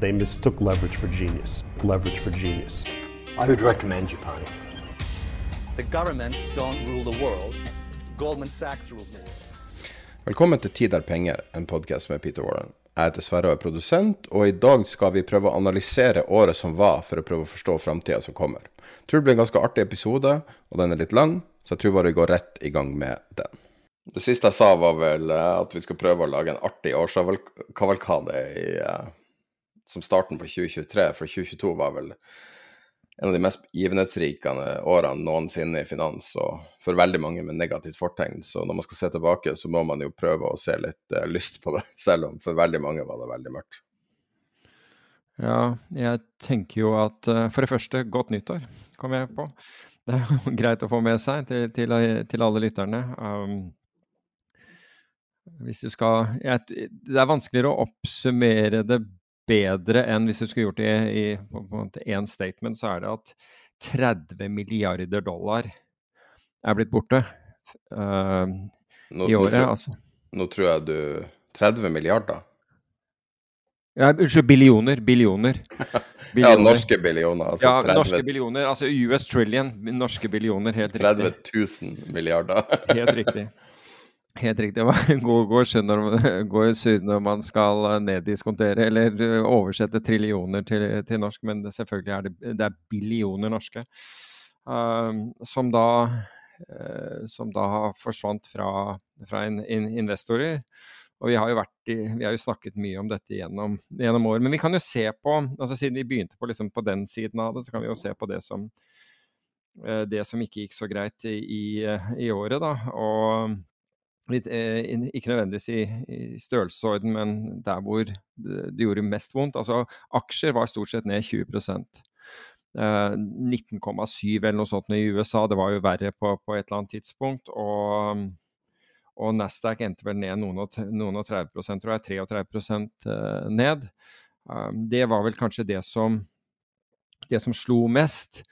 They mistook leverage for genius. Leverage for genius. I would recommend Japan. The governments don't rule the world. Goldman Sachs rules the world. Velkommen til Tid er penger, en podkast med Peter Warren. Jeg heter Sverre og er produsent, og i dag skal vi prøve å analysere året som var, for å prøve å forstå framtida som kommer. Jeg tror det blir en ganske artig episode, og den er litt lang, så jeg tror bare vi går rett i gang med den. Det siste jeg sa, var vel eh, at vi skal prøve å lage en artig årskavalkade i, eh, som starten på 2023, for 2022 var vel en av de mest givenhetsrikende årene noensinne i finans, og for veldig mange med negativt fortegn. Så når man skal se tilbake, så må man jo prøve å se litt uh, lyst på det, selv om for veldig mange var det veldig mørkt. Ja, jeg tenker jo at uh, for det første, godt nyttår, kom jeg på. Det er jo greit å få med seg til, til, til alle lytterne. Um, hvis du skal jeg, Det er vanskeligere å oppsummere det bedre enn hvis du skulle gjort det i, i én statement, så er det at 30 milliarder dollar er blitt borte uh, nå, i året. Nå tror, altså. nå tror jeg du 30 milliarder? Ja, Unnskyld, billioner. Billioner. ja, norske billioner. Altså ja, 30, norske billioner. Altså US trillion. Norske billioner, helt 30 riktig. 000 milliarder. helt riktig. Helt riktig. Går, går sunn når, går sur når man skal neddiskontere eller oversette trillioner til, til norsk, men det, selvfølgelig er det, det er billioner norske. Uh, som, da, uh, som da forsvant fra, fra in, in, investorer. Og vi har, jo vært i, vi har jo snakket mye om dette gjennom, gjennom år. Men vi kan jo se på, altså siden vi begynte på, liksom, på den siden av det, så kan vi jo se på det som, uh, det som ikke gikk så greit i, i, i året. da, og Eh, ikke nødvendigvis i, i, størrelsesorden, men der hvor det, gjorde mest vondt. Altså, aksjer var stort sett ned 20 eh, 19,7 eller noe sånt i USA. Det var jo verre på, på et eller annet tidspunkt. Og, og Nasdaq endte vel ned noen og, noen og 30 tror jeg. 33 eh, ned. Det var vel kanskje det som, det som slo mest.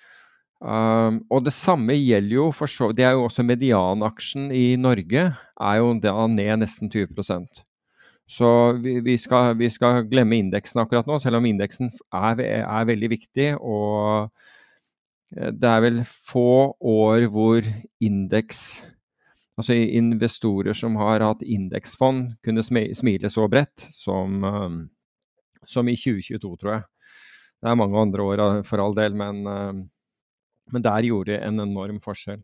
Um, og det samme gjelder jo for så Det er jo også medianaksjen i Norge er jo da ned nesten 20% Så vi, vi, skal, vi skal, glemme indeksen akkurat nå, selv om indeksen er, er, veldig viktig. Og eh, det er vel få år hvor indeks Altså investorer som har hatt indeksfond, kunne smile så bredt som, um, som i 2022, tror jeg. Det er mange andre år for all del, men um, men der gjorde det en enorm forskjell.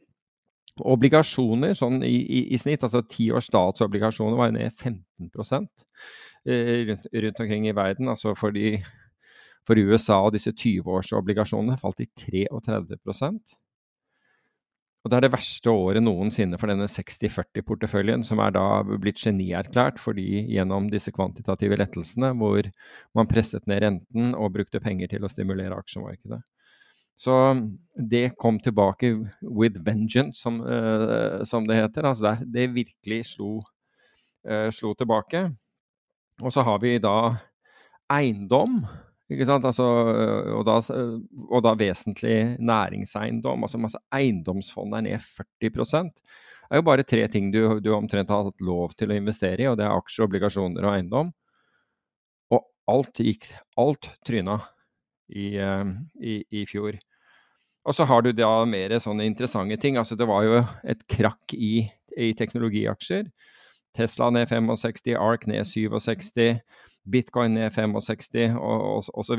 Obligasjoner sånn i, i, i snitt, altså ti års statsobligasjoner var ned 15 eh, rundt, rundt, omkring i verden. altså for, de, for USA og disse 20-årsobligasjonene falt de 33% og Det er det verste året noensinne for denne 60-40-porteføljen, som er da blitt genierklært fordi gjennom disse kvantitative lettelsene, hvor man presset ned renten og brukte penger til å stimulere aksjemarkedet. Så det kom tilbake with vengeance, som, uh, som det heter. Altså det, det virkelig slo, uh, slo, tilbake. Og så har vi da eiendom, ikke sant? Altså, og, da, og, da, vesentlig næringseiendom. Altså masse eiendomsfond er ned 40 Det er jo bare tre ting du, du omtrent har hatt lov til å investere i, og det er aksjer, obligasjoner og eiendom. Og alt gikk Alt tryna i, i, i fjor. Og så har du da mer sånne interessante ting. Altså det var jo et krakk i, i teknologiaksjer. Tesla ned 65, Ark ned 67, Bitcoin ned 65 og, og så.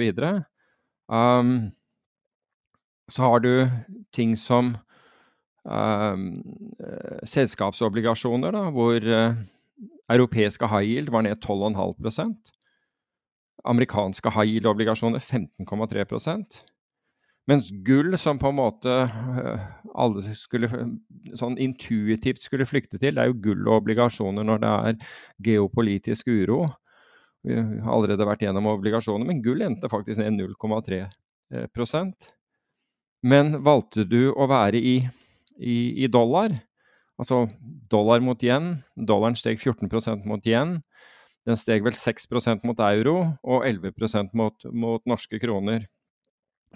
Um, så har du ting som um, selskapsobligasjoner, da, hvor uh, europeiske high yield var ned 12,5 Amerikanske high yield-obligasjoner 15,3 mens gull, som på en måte øh, alle skulle sånn intuitivt skulle flykte til, det er jo gull og obligasjoner når det er geopolitisk uro. Vi har allerede vært gjennom obligasjoner, men gull endte faktisk ned 0,3 eh, Men valgte du å være i, i, i, dollar, altså dollar mot yen, dollaren steg 14% mot yen, den steg vel 6% mot euro og 11% mot, mot norske kroner.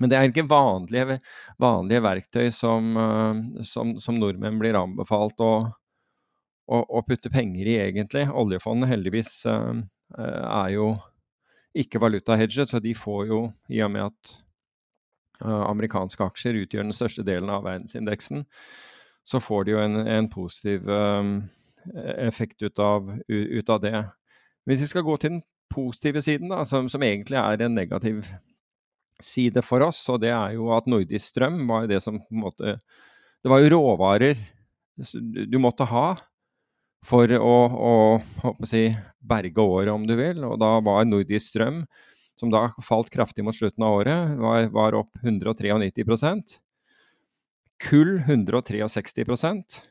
Men det er ikke vanlige, vanlige verktøy som, eh, som, som, nordmenn blir anbefalt å, å, å, putte penger i, egentlig. Oljefondet heldigvis uh, er jo ikke valutahedget, så de får jo, i og med at amerikanske aksjer utgjør den største delen av verdensindeksen, så får de jo en, en positiv effekt ut av, ut av, det. Hvis vi skal gå til den positive siden, da, som, som egentlig er en negativ side for oss, og det er jo at Nordisk Strøm var det som på en måte Det var jo råvarer du måtte ha for å, å si, berge året, om du vil. Og da var Nordisk Strøm, som da falt kraftig mot slutten av året, var, var opp 193% Kull 163%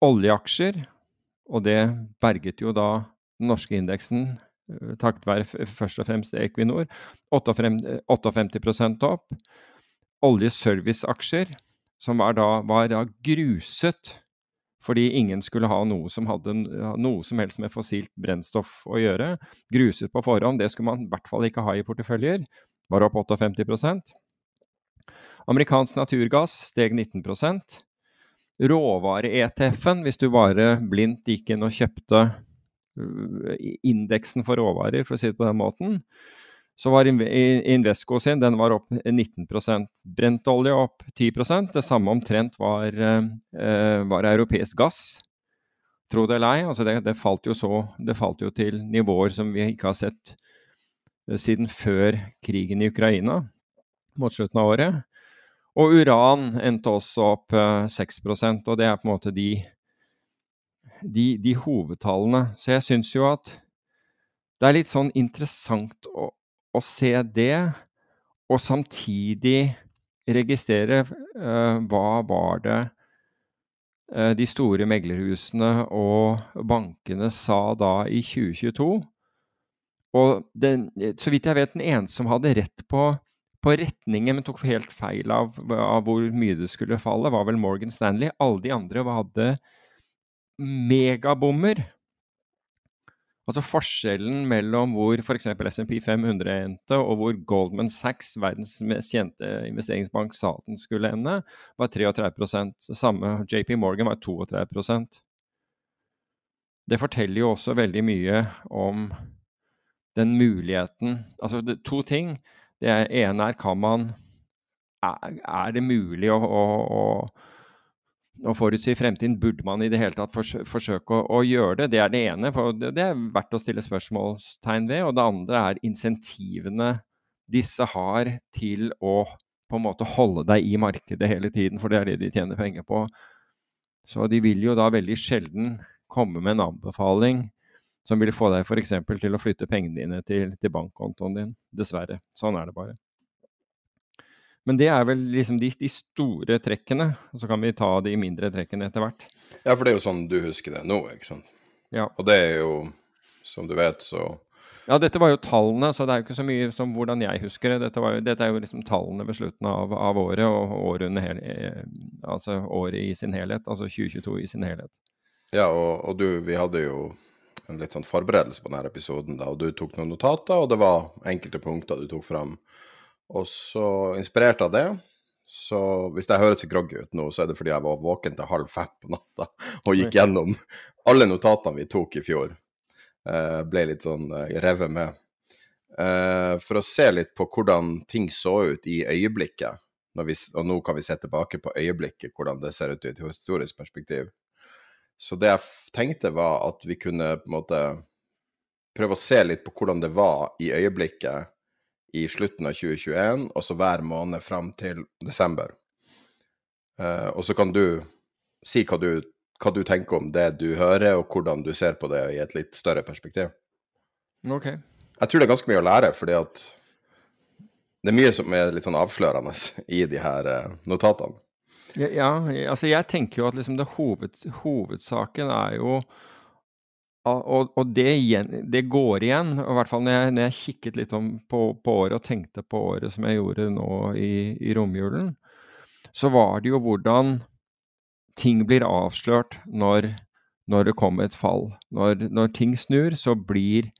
Oljeaksjer, og det berget jo da den norske indeksen takket være først og fremst Equinor. 58% opp. Oljeserviceaksjer, som var da, var da gruset fordi ingen skulle ha noe som hadde noe som helst med fossilt brennstoff å gjøre. Gruset på forhånd, det skulle man i hvert fall ikke ha i porteføljer. Var opp 58% Amerikansk naturgass steg 19 Råvare-ETF-en, hvis du bare blindt gikk inn og kjøpte indeksen for råvarer, for å si det på den måten, så var Invesco sin den var opp 19% Brentolje opp 10% Det samme omtrent var, eh, var europeisk gass. Tro det eller ei. Altså det, det, falt jo så, det falt jo til nivåer som vi ikke har sett eh, siden før krigen i Ukraina, mot slutten av året. Og uran endte også opp 6 eh, og det er på en måte de de, de hovedtallene. Så jeg syns jo at det er litt sånn interessant å, å se det, og samtidig registrere uh, hva var det uh, de store meglerhusene og bankene sa da i 2022. Og den, så vidt jeg vet, den eneste som hadde rett på, på retningen, men tok helt feil av, av, hvor mye det skulle falle, var vel Morgan Stanley. Alle de andre hadde megabommer. Altså forskjellen mellom hvor f.eks. SMP 500 endte, og hvor Goldman Sachs, verdens mest kjente investeringsbank, sa den skulle ende, var 33% Samme JP Morgan var 32% Det forteller jo også veldig mye om den muligheten Altså det, to ting. Det ene er kan man Er, er det mulig å, å, å å forutsi fremtiden, burde man i det hele tatt forsøke å, å, gjøre det? Det er det ene, for det, er verdt å stille spørsmålstegn ved. Og det andre er insentivene disse har til å på en måte holde deg i markedet hele tiden, for det er det de tjener penger på. Så de vil jo da veldig sjelden komme med en anbefaling som vil få deg f.eks. til å flytte pengene dine til, til bankkontoen din. Dessverre. Sånn er det bare. Men det er vel liksom de, de, store trekkene, og så kan vi ta de mindre trekkene etter hvert. Ja, for det er jo sånn du husker det nå, ikke sant. Ja. Og det er jo, som du vet, så Ja, dette var jo tallene, så det er jo ikke så mye som hvordan jeg husker det. Dette, jo, dette er jo liksom tallene ved slutten av, av året, og året, hele, eh, altså året i sin helhet. Altså 2022 i sin helhet. Ja, og, og du, vi hadde jo en litt sånn forberedelse på denne episoden, da, og du tok noen notater, og det var enkelte punkter du tok fram og så, inspirert av det, så hvis jeg høres groggy ut nå, så er det fordi jeg var våken til halv fem på natta og gikk gjennom alle notatene vi tok i fjor. Eh, ble litt sånn eh, revet med. Eh, for å se litt på hvordan ting så ut i øyeblikket. Vi, og nå kan vi se tilbake på øyeblikket, hvordan det ser ut i et historisk perspektiv. Så det jeg tenkte, var at vi kunne på en måte prøve å se litt på hvordan det var i øyeblikket i slutten av 2021, og så hver måned fram til desember. Uh, og så kan du si hva du, hva du, tenker om det du hører, og hvordan du ser på det i et litt større perspektiv. Ok. Jeg tror det er ganske mye å lære, fordi at det er mye som er litt sånn avslørende i de her uh, notatene. Ja, ja, altså jeg tenker jo at liksom det hoved, hovedsaken er jo og, og det, det, går igjen, i hvert fall når jeg, når jeg kikket litt på, på, året og tenkte på året som jeg gjorde nå i, i romjulen, så var det jo hvordan ting blir avslørt når, når det kommer et fall. Når, når ting snur, så blir,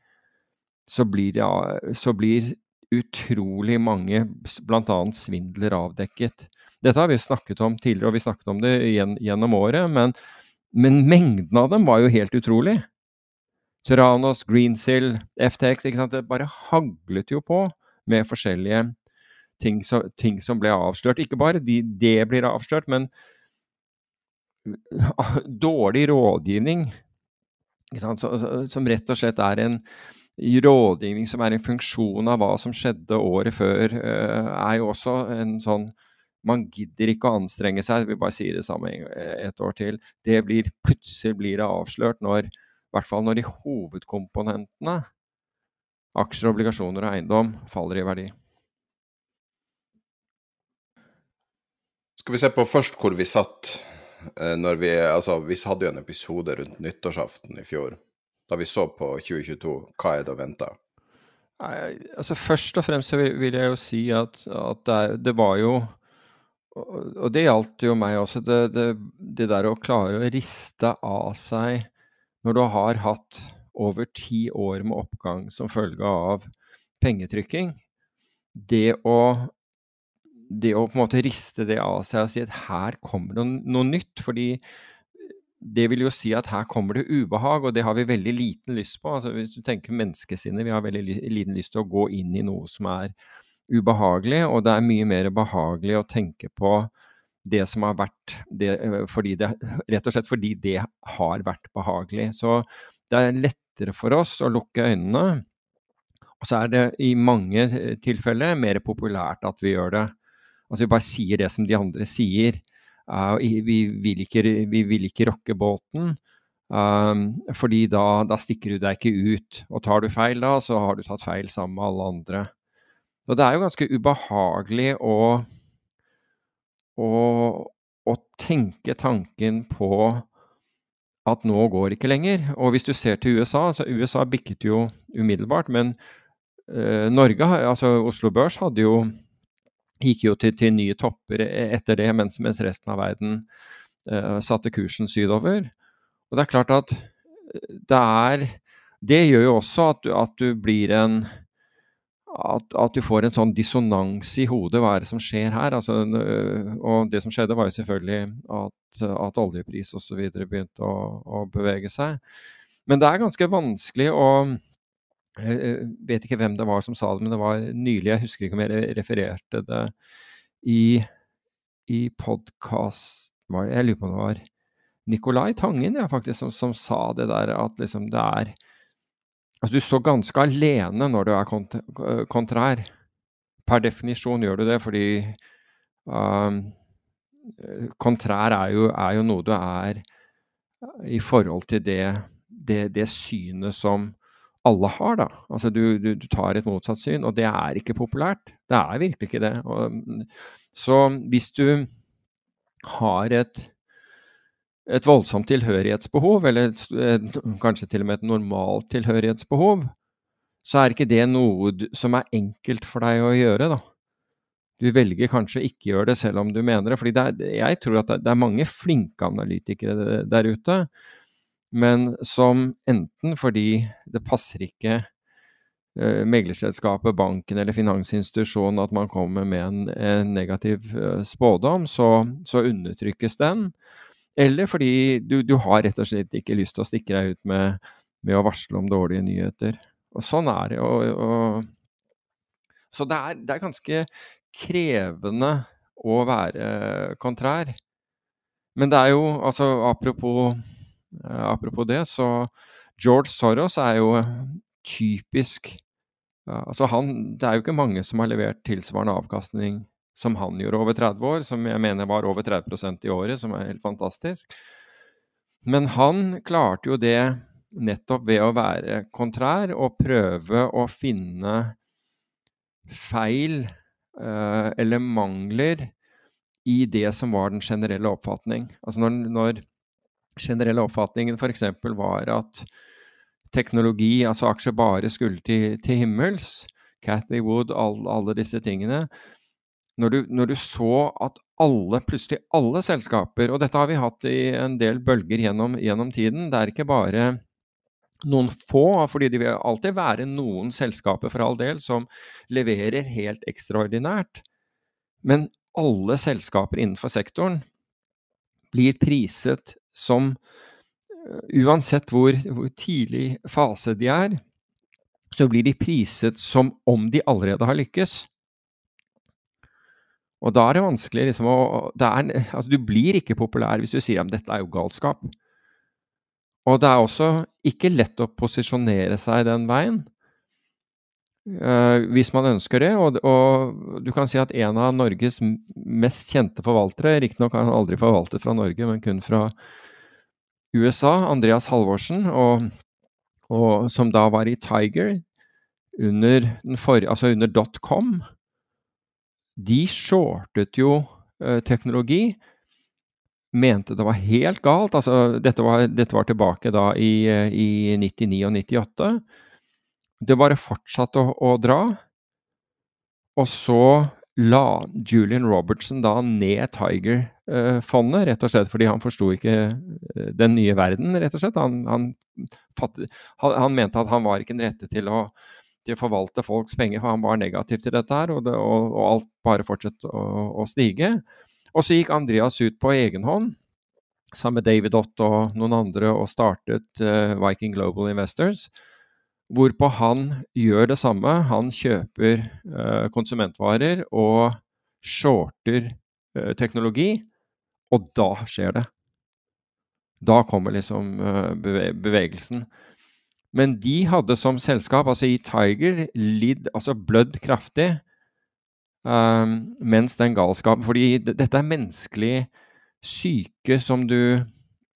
så blir, det, så blir utrolig mange, bl.a. svindler, avdekket. Dette har vi snakket om tidligere, og vi snakket om det gjennom året, men, men mengden av dem var jo helt utrolig. Tyrannos, Greensill, FTX ikke sant? Det bare haglet jo på med forskjellige ting som, ting som ble avslørt. Ikke bare de, det blir avslørt, men dårlig rådgivning som, som rett og slett er en rådgivning som er en funksjon av hva som skjedde året før, eh, er jo også en sånn man gidder ikke å anstrenge seg, vi bare sier det samme et år til. Det blir, plutselig blir det avslørt når i hvert fall når de hovedkomponentene, aksjer, obligasjoner og eiendom, faller i verdi. Skal vi se på først hvor vi satt eh, når vi Altså, vi hadde jo en episode rundt nyttårsaften i fjor. Da vi så på 2022. Hva er det å vente? Altså, først og fremst så vil jeg jo si at, at det, det, var jo Og det gjaldt jo meg også. Det, det, det der å klare å riste av seg når du har hatt over ti år med oppgang som følge av pengetrykking, det å, det å på en måte riste det av seg og si at her kommer det noe nytt, fordi det vil jo si at her kommer det ubehag, og det har vi veldig liten lyst på. Altså Hvis du tenker menneskesinnet, vi har veldig liten lyst til å gå inn i noe som er ubehagelig, og det er mye mer behagelig å tenke på det som har vært det, eh, fordi det, Rett og slett fordi det har vært behagelig. Så det er lettere for oss å lukke øynene. Og så er det i mange eh, tilfeller mer populært at vi gjør det. Altså vi bare sier det som de andre sier. Uh, vi, vil ikke, vi, vil ikke, rokke båten. Um, fordi da, da, stikker du deg ikke ut. Og tar du feil da, så har du tatt feil sammen med alle andre. Og det er jo ganske ubehagelig å og, og tenke tanken på at nå går ikke lenger. Og hvis du ser til USA, så USA bikket jo umiddelbart, men eh, Norge, altså Oslo Børs, hadde jo gikk jo til, til nye topper etter det, mens, mens resten av verden eh, satte kursen sydover. Og det er klart at det er Det gjør jo også at du, at du blir en at, at, du får en sånn dissonans i hodet. Hva er det som skjer her? Altså, og det som skjedde, var jo selvfølgelig at, at oljepris osv. begynte å, å, bevege seg. Men det er ganske vanskelig å Jeg vet ikke hvem det var som sa det, men det var nylig. Jeg husker ikke om jeg refererte det i, i podkast Jeg lurer på om det var Nicolai Tangen ja, faktisk, som, som sa det der at liksom det er Altså, du står ganske alene når du er kont kontrær. Per definisjon gjør du det, fordi um, kontrær er jo, er jo, noe du er i forhold til det, det, det synet som alle har, da. Altså du, du, du, tar et motsatt syn, og det er ikke populært. Det er virkelig ikke det. Og, så hvis du har et et voldsomt tilhørighetsbehov, eller et, kanskje til og med et normalt tilhørighetsbehov, så er ikke det noe som er enkelt for deg å gjøre, da. Du velger kanskje ikke gjøre det selv om du mener det. fordi jeg tror at det, er mange flinke analytikere der ute, men som enten fordi det passer ikke uh, meglerselskapet, banken eller finansinstitusjonen at man kommer med en, en negativ uh, spådom, så, så undertrykkes den. Eller fordi du, du, har rett og slett ikke lyst til å stikke deg ut med, med å varsle om dårlige nyheter. Og sånn er det. Og, og, så det er, det er, ganske krevende å være kontrær. Men det er jo, altså apropos, apropos det, så George Soros er jo typisk altså han, Det er jo ikke mange som har levert tilsvarende avkastning som han gjorde over 30 år, som jeg mener var over 30% i året, som er helt fantastisk. Men han klarte jo det nettopp ved å være kontrær og prøve å finne feil eh, eller mangler i det som var den generelle oppfatning. Altså når, når generelle oppfatningen f.eks. var at teknologi, altså aksjer, bare skulle til, til himmels, Cathy Wood, all, alle disse tingene når du, når du, så at alle, plutselig alle selskaper Og dette har vi hatt i en del bølger gjennom, gjennom tiden. Det er ikke bare noen få, fordi det vil alltid være noen selskaper for all del som leverer helt ekstraordinært. Men alle selskaper innenfor sektoren blir priset som Uansett hvor, hvor tidlig fase de er, så blir de priset som om de allerede har lykkes. Og da er det vanskelig liksom å er, altså, Du blir ikke populær hvis du sier at dette er jo galskap. Og det er også ikke lett å posisjonere seg den veien. Uh, hvis man ønsker det. Og, og, du kan si at en av Norges mest kjente forvaltere, riktignok har han aldri forvaltet fra Norge, men kun fra USA, Andreas Halvorsen, og, og som da var i Tiger under, for, altså under dotcom, de shortet jo uh, teknologi mente det var helt galt. Altså, dette var, dette var tilbake da i, i, 99 og 98. Det bare fortsatte å, å, dra. Og så la Julian Robertson da ned Tiger-fondet, rett og slett fordi han forsto ikke eh, den nye verden, rett og slett. Han, han, han, mente at han var ikke den rette til å, å forvalte folks penger, for han var negativ til dette her, og, det, og, og alt bare fortsatte å, å stige. Og så gikk Andreas ut på egen hånd sammen med David Ott og noen andre og startet uh, Viking Global Investors. Hvorpå han gjør det samme. Han kjøper uh, konsumentvarer og shorter uh, teknologi, og da skjer det. Da kommer liksom beve bevegelsen. Men de hadde som selskap, altså i Tiger, lidd, altså blødd kraftig Um, mens den galskapen Fordi dette er menneskelig syke som du,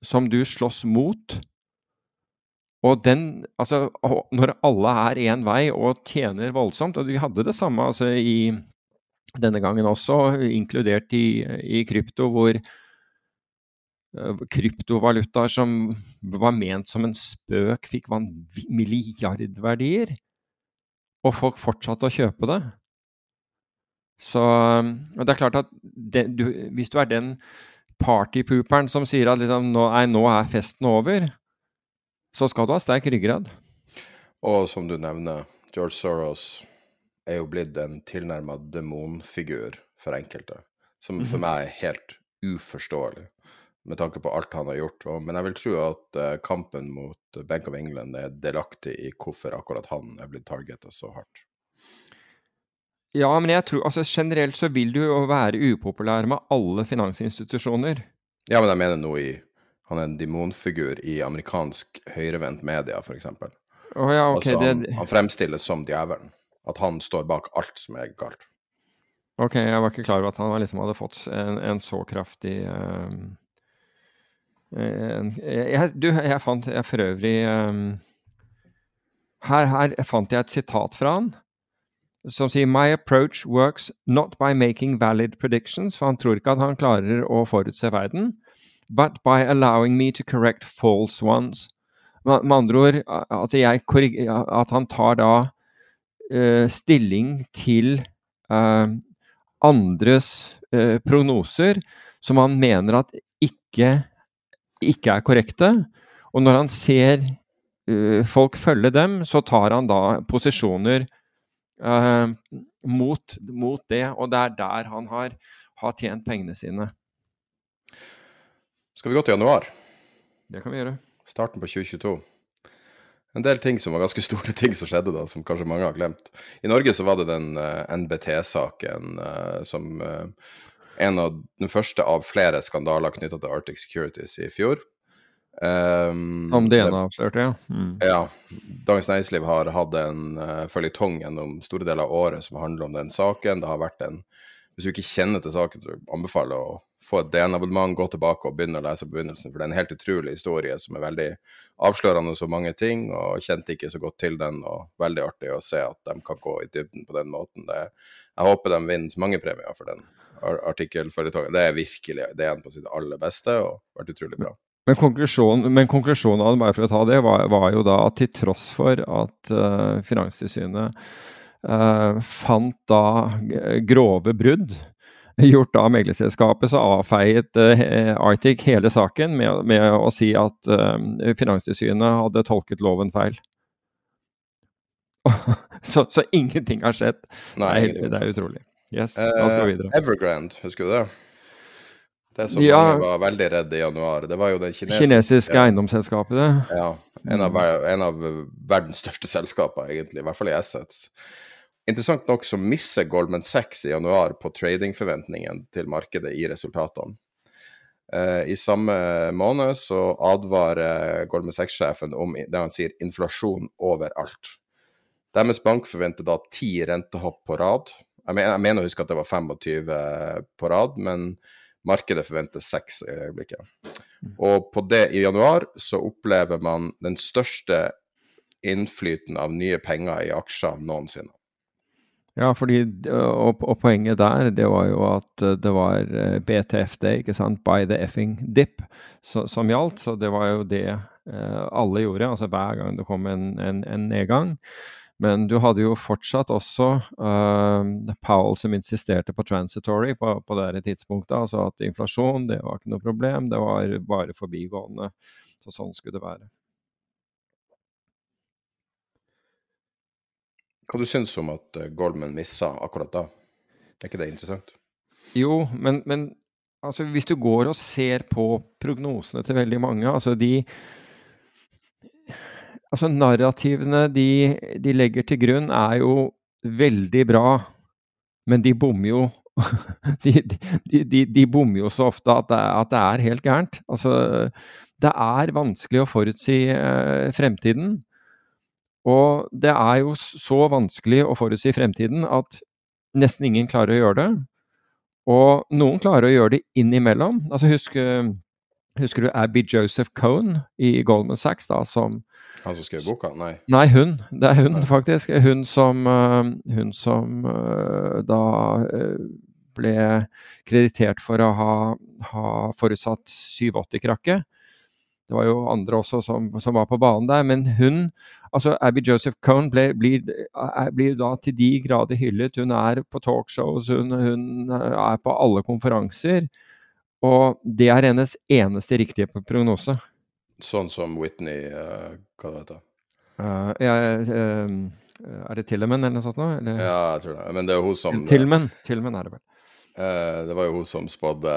som du slåss mot. Og den Altså, når alle er én vei og tjener voldsomt Og vi hadde det samme altså, i denne gangen også, inkludert i, i krypto, hvor kryptovalutaer som var ment som en spøk, fikk milliardverdier. Og folk fortsatte å kjøpe det. Så og det er klart at det, du, hvis du er den partypooperen som sier at liksom, nå, nei, nå er festen over, så skal du ha sterk ryggrad. Og som du nevner, George Soros er jo blitt en tilnærma demonfigur for enkelte. Som for mhm. meg er helt uforståelig, med tanke på alt han har gjort. Men jeg vil tro at uh, kampen mot Bank of England er delaktig i hvorfor akkurat han er blitt targeta så hardt. Ja, men jeg tror altså generelt så vil du jo være upopulær med alle finansinstitusjoner. Ja, men jeg mener noe i Han er en demonfigur i amerikansk høyrevendt media, f.eks. Oh, ja, okay, altså, han, det... han fremstilles som djevelen. At han står bak alt som er galt. Ok, jeg var ikke klar over at han liksom hadde fått en, en så kraftig en, jeg, Du, jeg fant jeg for øvrig um, her, her fant jeg et sitat fra han som sier My approach works not by making valid predictions, for han tror ikke at han klarer å forutse verden, but by allowing me to correct false ones. Med andre ord at, jeg, at han tar da uh, stilling til uh, andres uh, prognoser som han mener at ikke, ikke er korrekte. Og når han ser folk følge dem, så tar han da posisjoner uh, mot, mot, det. Og det er der han har, har, tjent pengene sine. Skal vi gå til januar? Det kan vi gjøre. Starten på 2022. En del ting som var ganske store ting som skjedde da, som kanskje mange har glemt. I Norge så var det den uh, eh, NBT-saken uh, som en av den første av flere skandaler knytta til Arctic Securities i fjor. Um, Om det ene avslørte, ja. Mm. Ja. Dagens Næringsliv har hatt en uh, føljetong gjennom store deler av året som handler om den saken. Det har vært en Hvis du ikke kjenner til saken, så anbefaler jeg å få et DN-abonnement, gå tilbake og begynne å lese begynnelsen. For det er en helt utrolig historie som er veldig avslørende så mange ting, og kjente ikke så godt til den. Og veldig artig å se at de kan gå i dybden på den måten. Det, jeg håper de vinner mange premier for den artikkelføljetongen. Det er virkelig det er en på sitt aller beste, og vært utrolig bra. Men konklusjonen, men konklusjonen av bare for å ta det, var, var jo da at til tross for at uh, Finanstilsynet uh, fant da grove brudd gjort av meglerselskapet, så avfeiet uh, Arctic hele saken med, med å si at Finanstilsynet hadde tolket loven feil. så, så, ingenting har skjedd. Nei, det, er, det er utrolig. Yes, da skal vi videre. Evergrande, husker du det? Det som ja, mange var veldig redd i januar, det var jo den kinesiske, kinesiske eiendomsselskapet. Det. Ja. En av, en av, verdens største selskaper, egentlig. I hvert fall i assets. Interessant nok så misser Goldman Sachs i januar på tradingforventningen til markedet i resultatene. Eh, I samme måned så advarer Goldman Sachs-sjefen om det han sier inflasjon overalt. Deres bank forventer da ti rentehopp på rad. Jeg mener, jeg mener å huske at det var 25 på rad, men Markedet forventer seks i øyeblikket. Og på det i januar så opplever man den største innflyten av nye penger i aksjer noensinne. Ja, fordi, og, og, poenget der det var jo at det var eh, BTFD, ikke sant, by the effing dip, så, som gjaldt. Så det var jo det eh, alle gjorde, altså hver gang det kom en, en, en nedgang. Men du hadde jo fortsatt også uh, Powell som insisterte på transitory på, på det tidspunktet. Altså at inflasjon det var ikke noe problem, det var bare forbigående. Så sånn skulle det være. Hva du syns om at uh, Goldman missa akkurat da? Er ikke det interessant? Jo, men, men altså, hvis du går og ser på prognosene til veldig mange altså de Altså, narrativene de, de, legger til grunn, er jo veldig bra, men de bommer jo de, de, de, bommer jo så ofte at det, at det, er helt gærent. Altså, det er vanskelig å forutsi eh, fremtiden. Og det er jo så vanskelig å forutsi fremtiden at nesten ingen klarer å gjøre det. Og noen klarer å gjøre det innimellom. Altså husk eh, Husker du Abby Joseph Cohn i Goldman Sachs, da, som Han som skrev boka? Nei. Nei, hun. Det er hun, Nei. faktisk. Hun som, uh, hun som uh, da uh, ble kreditert for å ha, ha forutsatt 87-krakket. Det var jo andre også som, som, var på banen der, men hun, altså Abby Joseph Cohn, blir, da til de grader hyllet. Hun er på talkshows, hun, hun er på alle konferanser. Og det er hennes eneste riktige prognose. Sånn som Whitney uh, Hva det heter? Uh, ja, uh, er det Tilleman eller noe sånt noe? Eller? Ja, jeg tror det. Men det er hun som Tillman, Tillman er det vel. det var jo hun som spådde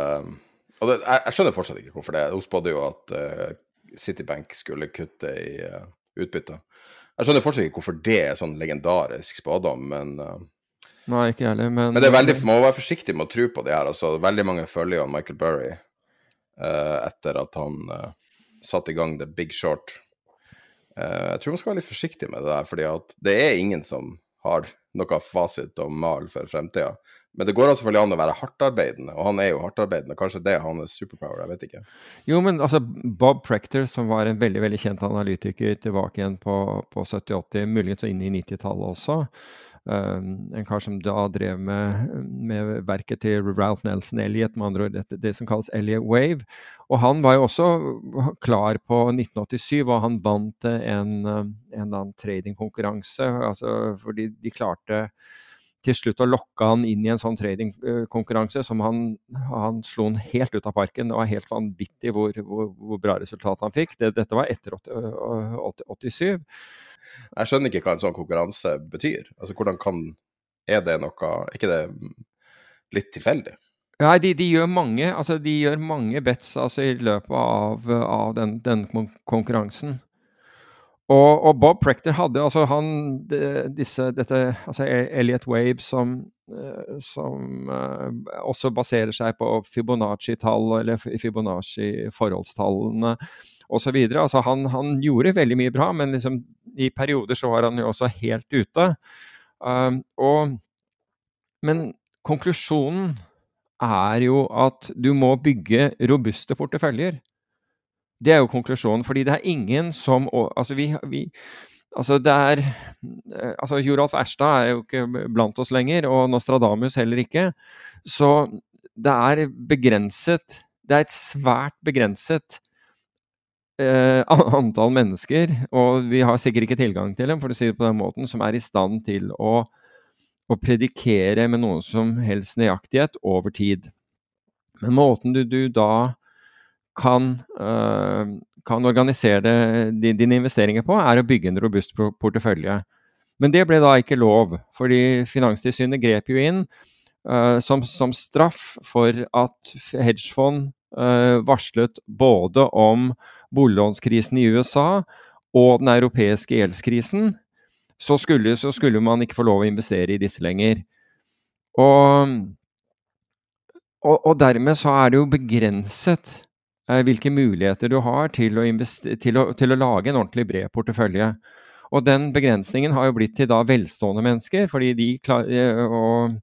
Og det, jeg, jeg, skjønner fortsatt ikke hvorfor det. Hun spådde jo at Citibank skulle kutte i utbytte. Jeg skjønner fortsatt ikke hvorfor det er sånn legendarisk spådom, men Nei, ikke heller, men Men det er veldig, man må være forsiktig med å tro på det her. altså Veldig mange følger jo Michael Burry uh, etter at han uh, satte i gang The Big Short. Uh, jeg tror man skal være litt forsiktig med det der, fordi at det er ingen som har noe fasit og mal for fremtida. Men det går altså selvfølgelig an å være hardtarbeidende, og han er jo hardtarbeidende. Kanskje det er hans superpower, jeg vet ikke. Jo, men altså Bob Prector, som var en veldig veldig kjent analytiker tilbake igjen på, på 70-80, muligens inn i 90-tallet også, Um, en kar som da drev med, med, verket til Ralph Nelson Elliot, med andre ord det, det, som kalles Elliot Wave. Og han var jo også klar på 1987, og han vant en, en annen tradingkonkurranse. Altså, fordi de klarte til slutt å lokke han inn i en sånn tradingkonkurranse som han, han slo han helt ut av parken. Det var helt vanvittig hvor, hvor, hvor bra resultat han fikk. Det, dette var etter 87. Jeg skjønner ikke hva en sånn konkurranse betyr. Altså, hvordan kan Er det noe Er ikke det litt tilfeldig? Nei, de, de, gjør mange altså de gjør mange bets altså, i løpet av, av den, den, konkurransen. Og, og, Bob Prector hadde altså han disse, dette, altså Elliot Wave som, som også baserer seg på Fibonacci-tall eller Fibonacci-forholdstallene osv. Altså han, han gjorde veldig mye bra, men liksom, i perioder så var han jo også helt ute. Um, og, men konklusjonen er jo at du må bygge robuste porteføljer. Det er jo konklusjonen, fordi det er ingen som Altså, vi, vi Altså, det er Altså, Joralf Erstad er jo ikke blant oss lenger, og Nostradamus heller ikke. Så det er begrenset Det er et svært begrenset eh, antall mennesker, og vi har sikkert ikke tilgang til dem, for å si det på den måten, som er i stand til å, å predikere med noen som helst nøyaktighet over tid. Men måten du, du da kan, øh, kan organisere dine investeringer på, er å bygge en robust portefølje. Men det ble da ikke lov, fordi Finanstilsynet grep jo inn uh, som, som, straff for at hedgefond uh, varslet både om boliglånskrisen i USA og den europeiske gjeldskrisen, så skulle, så skulle man ikke få lov å investere i disse lenger. Og, og, og dermed så er det jo begrenset eh, hvilke muligheter du har til å, til, å, til å, lage en ordentlig bred portefølje. Og den begrensningen har jo blitt til da velstående mennesker, fordi de eh, og,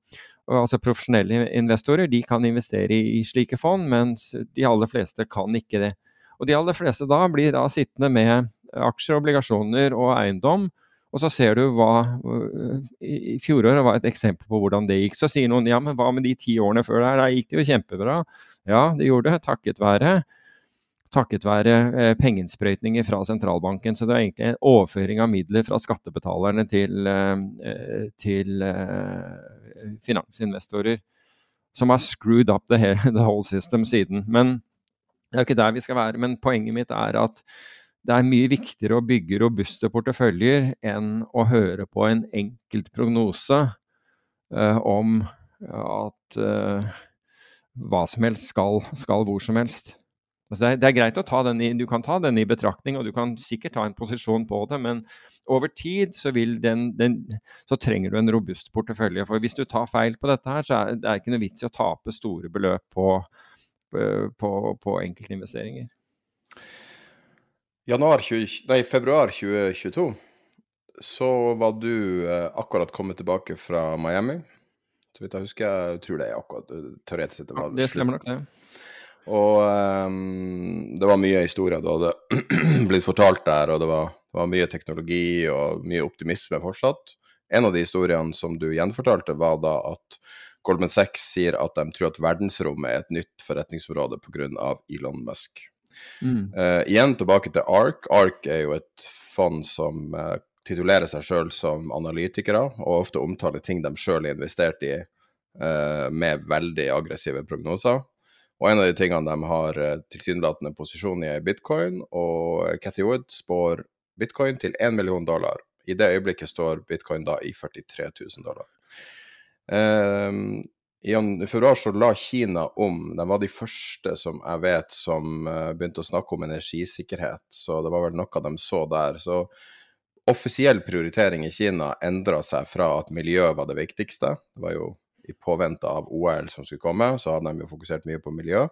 og, altså profesjonelle investorer de kan investere i, i slike fond, mens de aller fleste kan ikke det. Og de aller fleste da blir da sittende med aksjer, obligasjoner og eiendom. Og så ser du hva I fjoråret var et eksempel på hvordan det gikk. Så sier noen ja, men hva med de ti årene før der? Da gikk det jo kjempebra. Ja, det gjorde det, takket være takket være eh, pengeinnsprøytninger fra sentralbanken. Så det er egentlig en overføring av midler fra skattebetalerne til, eh, til eh, finansinvestorer som har screwed up the, whole system siden. Men det er ikke der vi skal være, men poenget mitt er at det er mye viktigere å bygge robuste porteføljer enn å høre på en enkelt prognose om at hva som helst skal, skal hvor som helst. Altså det, er, det, er, greit å ta den i, Du kan ta den i betraktning, og du kan sikkert ta en posisjon på det, men over tid så, den, den, så trenger du en robust portefølje. For hvis du tar feil på dette her, så er det er ikke noe vits i å tape store beløp på, på, på, på enkeltinvesteringer. Januar 20, nei, februar 2022 så var du eh, akkurat kommet tilbake fra Miami. Så vidt jeg husker, jeg tror det er akkurat eh, teoretisk sett. Ja, det stemmer nok, det. Og um, det var mye historier du hadde blitt fortalt der, og det var, det var, mye teknologi og mye optimisme fortsatt. En av de historiene som du gjenfortalte, var da at Goldman Sachs sier at de tror at verdensrommet er et nytt forretningsområde pga. Elon Musk. Mm. Uh, igjen tilbake til ARK. ARK er jo et fond som uh, titulerer seg sjøl som analytikere, og ofte omtaler ting de sjøl har investert i uh, med veldig aggressive prognoser. Og en av de tingene de har uh, tilsynelatende posisjon i, er bitcoin, og Cathy Wood spår bitcoin til 1 million dollar. I det øyeblikket står bitcoin da i 43 000 dollar. Um, I februar så la Kina om. De var de første som jeg vet som uh, begynte å snakke om energisikkerhet, så det var vel noe de så der. Så offisiell prioritering i Kina endra seg fra at miljø var det viktigste. Det var jo i påvente av OL som skulle komme, så hadde de jo fokusert mye på miljø.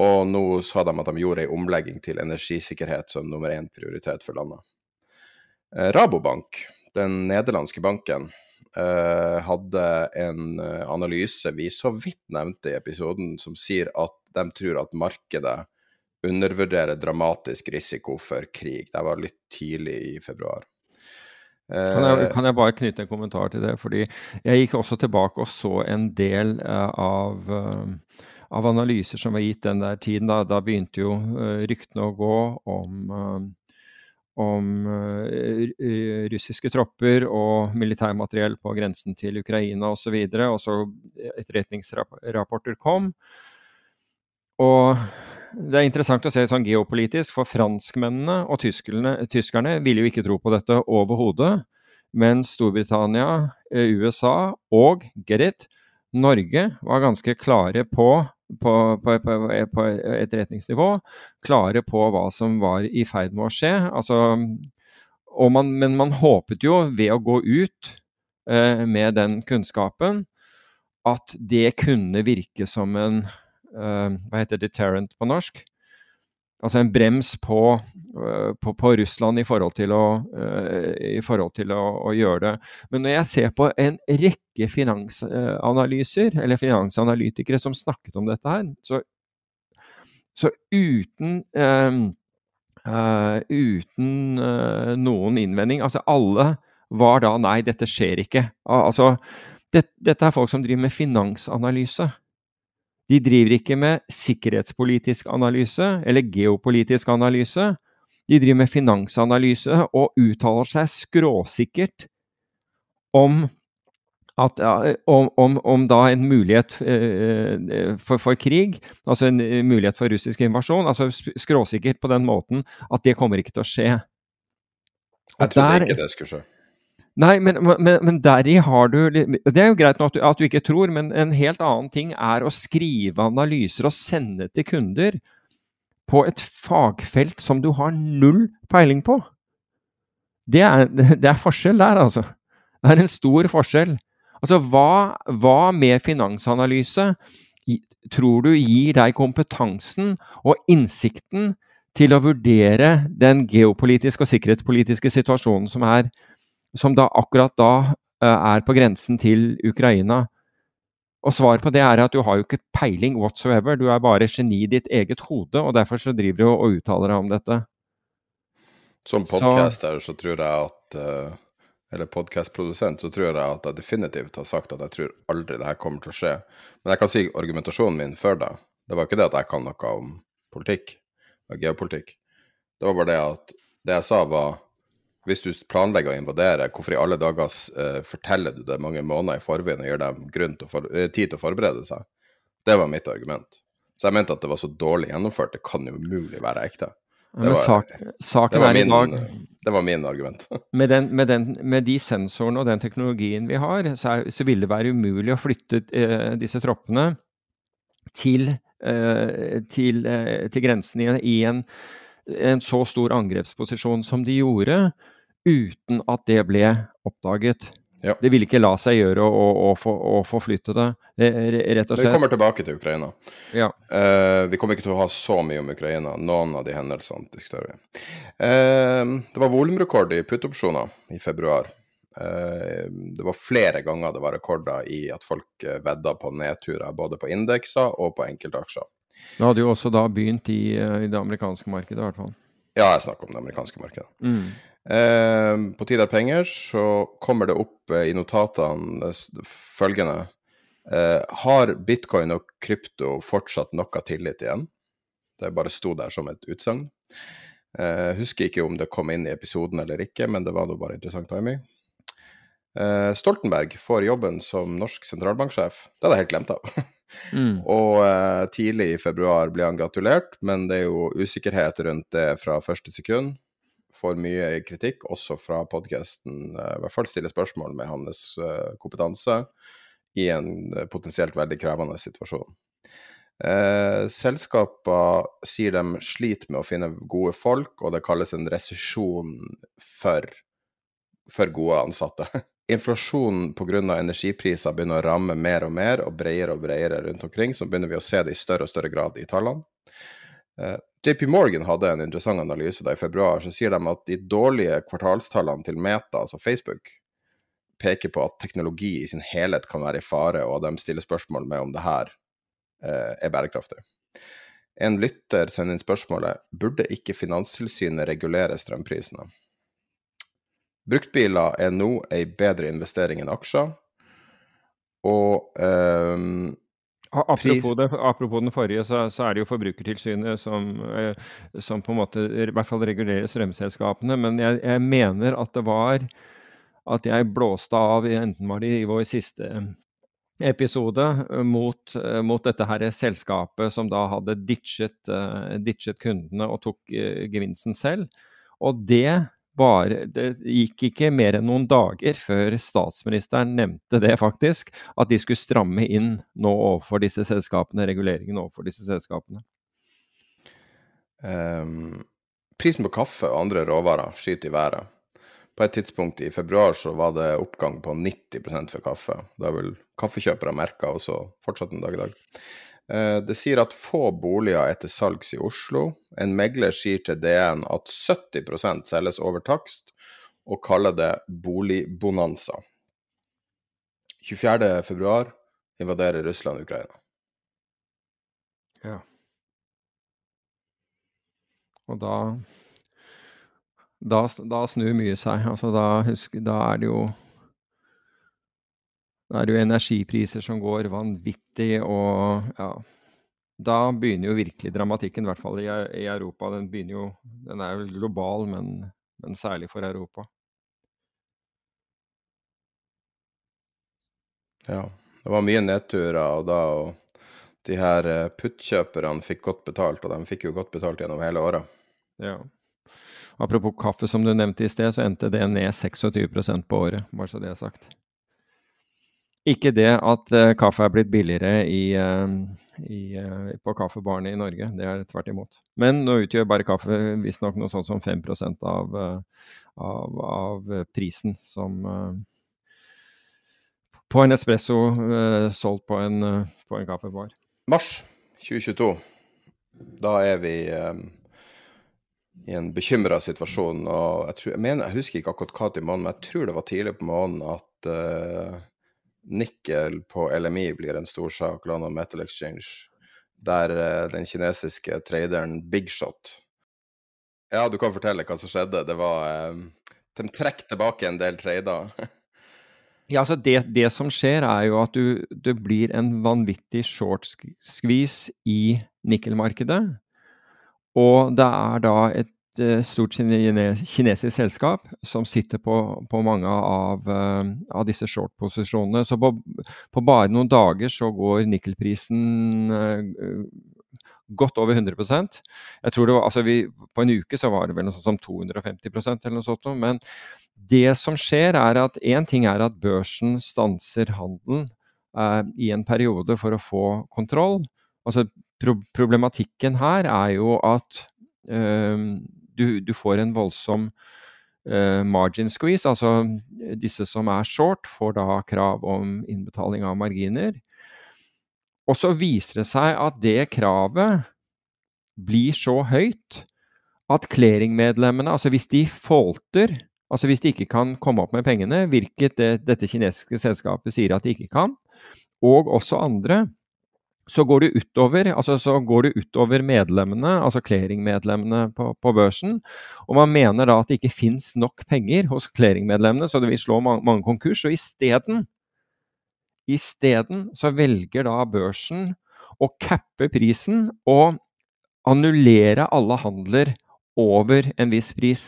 Og nå sa de at de gjorde ei omlegging til energisikkerhet som nummer én prioritet for landet. Eh, Rabobank, den nederlandske banken, uh, hadde en eh, analyse vi så vidt nevnte i episoden, som sier at de tror at markedet undervurderer dramatisk risiko for krig. Det var litt tidlig i februar. Kan jeg, kan jeg, bare knytte en kommentar til det? fordi Jeg gikk også tilbake og så en del uh, av, uh, av, analyser som var gitt den der tiden. Da, da begynte jo ryktene å gå om om uh, russiske tropper og militærmateriell på grensen til Ukraina osv. Og, så og så etterretningsrapporter kom. Og det er interessant å se sånn geopolitisk, for franskmennene og tyskerne ville jo ikke tro på dette overhodet. Mens Storbritannia, eh, USA og, get it, Norge var ganske klare på på, på, på, etterretningsnivå klare på hva som var i ferd med å skje. Altså, man, men man håpet jo ved å gå ut eh, med den kunnskapen at det kunne virke som en Hva heter deterrent på norsk? Altså en brems på, uh, på, på Russland i forhold til, å, uh, i forhold til å, å, gjøre det. Men når jeg ser på en rekke finansanalyser, eller finansanalytikere som snakket om dette her, så, så uten uten noen innvending Altså alle var da nei, dette skjer ikke. Altså, det, dette er folk som driver med finansanalyse. De driver ikke med sikkerhetspolitisk analyse eller geopolitisk analyse. De driver med finansanalyse og uttaler seg skråsikkert om, at, om, om, om da en mulighet eh, for, for, krig, altså en mulighet for russisk invasjon. altså Skråsikkert på den måten at det kommer ikke til å skje. Jeg trodde ikke det skulle skje. Nei, men, men, men deri har du Det er jo greit at du, at du, ikke tror, men en helt annen ting er å skrive analyser og sende til kunder på et fagfelt som du har null peiling på. Det er, det er forskjell der, altså. Det er en stor forskjell. Altså, hva, hva med finansanalyse tror du gir deg kompetansen og innsikten til å vurdere den geopolitiske og sikkerhetspolitiske situasjonen som er som da akkurat da uh, er på grensen til Ukraina. Og svaret på det er at du har jo ikke peiling whatsoever. Du er bare geni i ditt eget hode, og derfor så driver du og uttaler deg om dette. Som podcaster så, så tror jeg at uh, Eller podkastprodusent, så tror jeg at jeg definitivt har sagt at jeg tror aldri det her kommer til å skje. Men jeg kan si argumentasjonen min før det. Det var ikke det at jeg kan noe om politikk, og geopolitikk. Det var bare det at det jeg sa, var hvis du planlegger å invadere, hvorfor i alle dager uh, forteller du det mange måneder i forveien og gir dem til for, uh, tid til å forberede seg? Det var mitt argument. Så jeg mente at det var så dårlig gjennomført, det kan jo umulig være ekte. Det var, sak, saken er i dag Det var min argument. Med, den, med, den, med, de sensorene og den teknologien vi har, så, er, så vil det være umulig å flytte uh, disse troppene til, til, til grensen i, i en en så stor angrepsposisjon som de gjorde, uten at det ble oppdaget. Ja. Det ville ikke la seg gjøre å, å, å, å forflytte det, rett og slett. Vi kommer tilbake til Ukraina. Ja. Uh, vi kommer ikke til å ha så mye om Ukraina. Noen av de hendelsene diskuterer vi. Uh, det var volumrekord i puttopsjoner i februar. Uh, det var flere ganger det var rekorder i at folk vedda på nedturer, både på indekser og på enkeltaksjer. Det hadde jo også da begynt i, i det amerikanske markedet, i hvert fall. Ja, jeg snakker om det amerikanske markedet. Mm. Eh, på Tid er penger så kommer det opp eh, i notatene følgende eh, Har bitcoin og krypto fortsatt noe tillit igjen? Det bare sto der som et utsagn. Eh, husker ikke om det kom inn i episoden eller ikke, men det var nå bare interessant timing. Eh, Stoltenberg får jobben som norsk sentralbanksjef. Det hadde jeg helt glemt av. Mm. Og eh, tidlig i februar ble han gratulert, men det er jo usikkerhet rundt det fra første sekund. Får mye kritikk, også fra podkasten. Eh, I hvert fall stiller spørsmål med hans eh, kompetanse i en eh, potensielt veldig krevende situasjon. Eh, selskaper sier de sliter med å finne gode folk, og det kalles en resesjon for, for gode ansatte. inflasjonen pga. energipriser begynner å ramme mer og mer og bredere og bredere rundt omkring, så begynner vi å se det i større og større grad i tallene. Eh, JP Morgan hadde en interessant analyse da i februar. Så sier de at de dårlige kvartalstallene til Meta, altså Facebook, peker på at teknologi i sin helhet kan være i fare, og de stiller spørsmål med om det her eh, er bærekraftig. En lytter sender inn spørsmålet burde ikke Finanstilsynet regulere strømprisene. Bruktbiler er nå ei bedre investering enn aksjer. Og um, Apropos, det, apropos, den forrige, så, så, er det jo Forbrukertilsynet som, eh, som, på en måte i hvert fall regulerer strømselskapene. Men jeg, jeg, mener at det var at jeg blåste av, enten var det i vår siste episode, mot, mot dette her selskapet som da hadde ditchet, ditchet kundene og tok gevinsten selv. Og det bare, det gikk ikke mer enn noen dager før statsministeren nevnte det, faktisk, at de skulle stramme inn nå overfor disse selskapene, reguleringen overfor disse selskapene. Um, prisen på kaffe og andre råvarer skyter i været. På et tidspunkt i februar så var det oppgang på 90% for kaffe. Det har vel kaffekjøpere merka også fortsatt en dag i dag. Eh, det sier at få boliger er til salgs i Oslo. En megler sier til DN at 70 selges over takst, og kaller det boligbonanza. 24.2 invaderer Russland Ukraina. Ja. Og da da, da snur mye seg. Altså da, husker, da er det jo Da er det jo energipriser som går vanvittig, og ja Da begynner jo virkelig dramatikken, i hvert fall i, i Europa. Den begynner jo Den er jo global, men, men særlig for Europa. Ja. Det var mye nedturer, og da og de her eh, puttkjøperne fikk godt betalt, og de fikk jo godt betalt gjennom hele året. Ja. Apropos kaffe, som du nevnte i sted, så endte det ned 26% på året, bare så det er sagt. Ikke det at uh, kaffe er blitt billigere i, uh, i, uh, på kaffebarene i Norge, det er tvert imot. Men nå utgjør bare kaffe visstnok noe sånt som 5% av, av, av prisen som På en espresso solgt på en, på en kaffebar. Mars 2022. Da er vi i en bekymra situasjon. og jeg, tror, jeg, mener, jeg husker ikke akkurat hva til måneden, men jeg tror det var tidlig på måneden at nikkel på LMI blir en stor sak, London Metal Exchange, der uh, den kinesiske traderen Bigshot Ja, du kan fortelle hva som skjedde. Det var uh, De trekker tilbake en del trader. ja, altså det, det, som skjer, er jo at du, det blir en vanvittig short skvis i nikkelmarkedet. Og det er da et Eh, stort kinesisk selskap som sitter på, på mange av, uh, av disse short-posisjonene. Så på, på, bare noen dager så går nikkelprisen uh, godt over 100% Jeg tror det var, altså vi, På en uke så var det vel noe sånt som 250% eller noe sånt. Men det som skjer, er at én ting er at børsen stanser handelen uh, i en periode for å få kontroll. Altså pro Problematikken her er jo at du, du får en voldsom uh, margin squeeze. Altså disse som er short, får da krav om innbetaling av marginer. Og så viser det seg at det kravet blir så høyt at clearingmedlemmene, altså hvis de folter, altså hvis de ikke kan komme opp med pengene, hvilket det, dette kinesiske selskapet sier at de ikke kan, og også andre, så går det utover, altså så går det utover medlemmene, altså clearingmedlemmene på, på børsen. Og man mener da at det ikke fins nok penger hos clearingmedlemmene, så det vil slå mange, mange konkurs. Og isteden Isteden så velger da børsen å cappe prisen og annullere alle handler over en viss pris.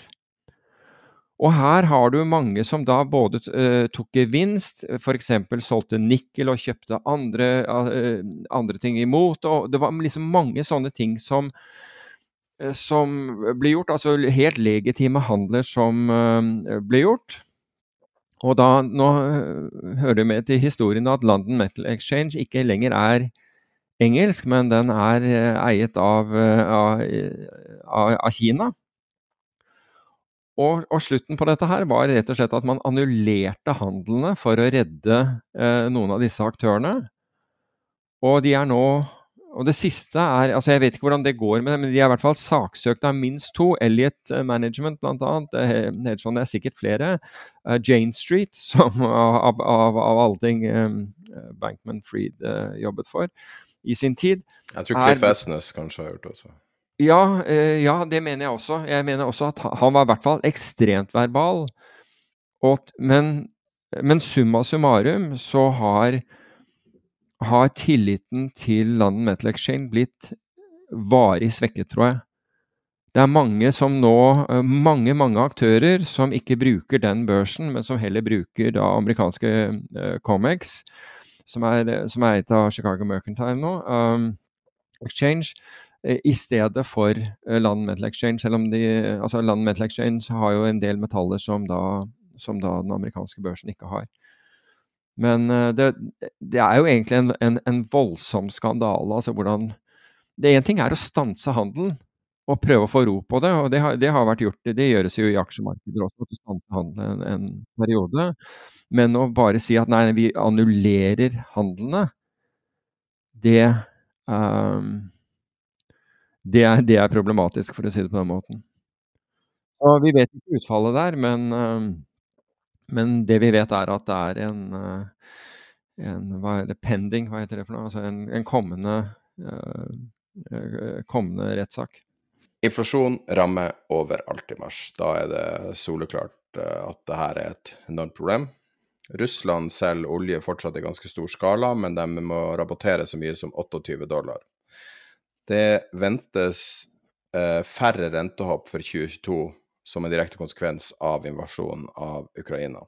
Og her har du mange som da både uh, tok gevinst, f.eks. solgte nikkel og kjøpte andre, uh, andre, ting imot. og Det var liksom mange sånne ting som, uh, som ble gjort. Altså helt legitime handler som ble gjort. Og da, nå hører det med til historien at London Metal Exchange ikke lenger er engelsk, men den er eiet av, av, av Kina. Og, og, slutten på dette her var rett og slett at man annullerte handlene for å redde eh, noen av disse aktørene. Og de er nå Og det siste er altså Jeg vet ikke hvordan det går med det, men de er i hvert fall saksøkt av minst to. Elliot eh, Management, annet. Eh, Hedgefond er sikkert flere. Uh, Jane Street, som av, av, av alle ting um, Bankman Freed uh, jobbet for i sin tid. Jeg tror Cliff Esnes kanskje har gjort det også. Ja, eh, ja, det mener jeg også. Jeg mener også at han var i hvert fall ekstremt verbal. Og, men, men, summa summarum så har, har tilliten til London Metal Exchange blitt varig svekket, tror jeg. Det er mange som nå, eh, mange mange aktører som ikke bruker den børsen, men som heller bruker da amerikanske uh, Comex, som er, som er et av Chicago Mercantile nå, um, Exchange, i stedet for eh, Land Metal Exchange. Selv om de, altså Land Metal Exchange har jo en del metaller som da, som da den amerikanske børsen ikke har. Men eh, det, det er jo egentlig en, en, en voldsom skandale. altså hvordan det Én ting er å stanse handelen, og prøve å få ro på det. Og det har, det har vært gjort, det gjøres jo i aksjemarkeder også, at du stanser handelen en, en, periode. Men å bare si at nei, vi annullerer handlene, det, um, det, er, det, er, problematisk, for å si det på den måten. Og vi vet ikke utfallet der, men, um, men det vi vet er at det er en, uh, en hva er det, pending, hva heter det for noe? Altså en, en kommende, uh, kommende rettssak. Inflasjon rammer overalt i mars. Da er det soleklart at det her er et enormt problem. Russland selger olje fortsatt i ganske stor skala, men de må rapportere så mye som 28 dollar. Det ventes eh, færre rentehopp for 2022 som en direkte konsekvens av invasjonen av Ukraina.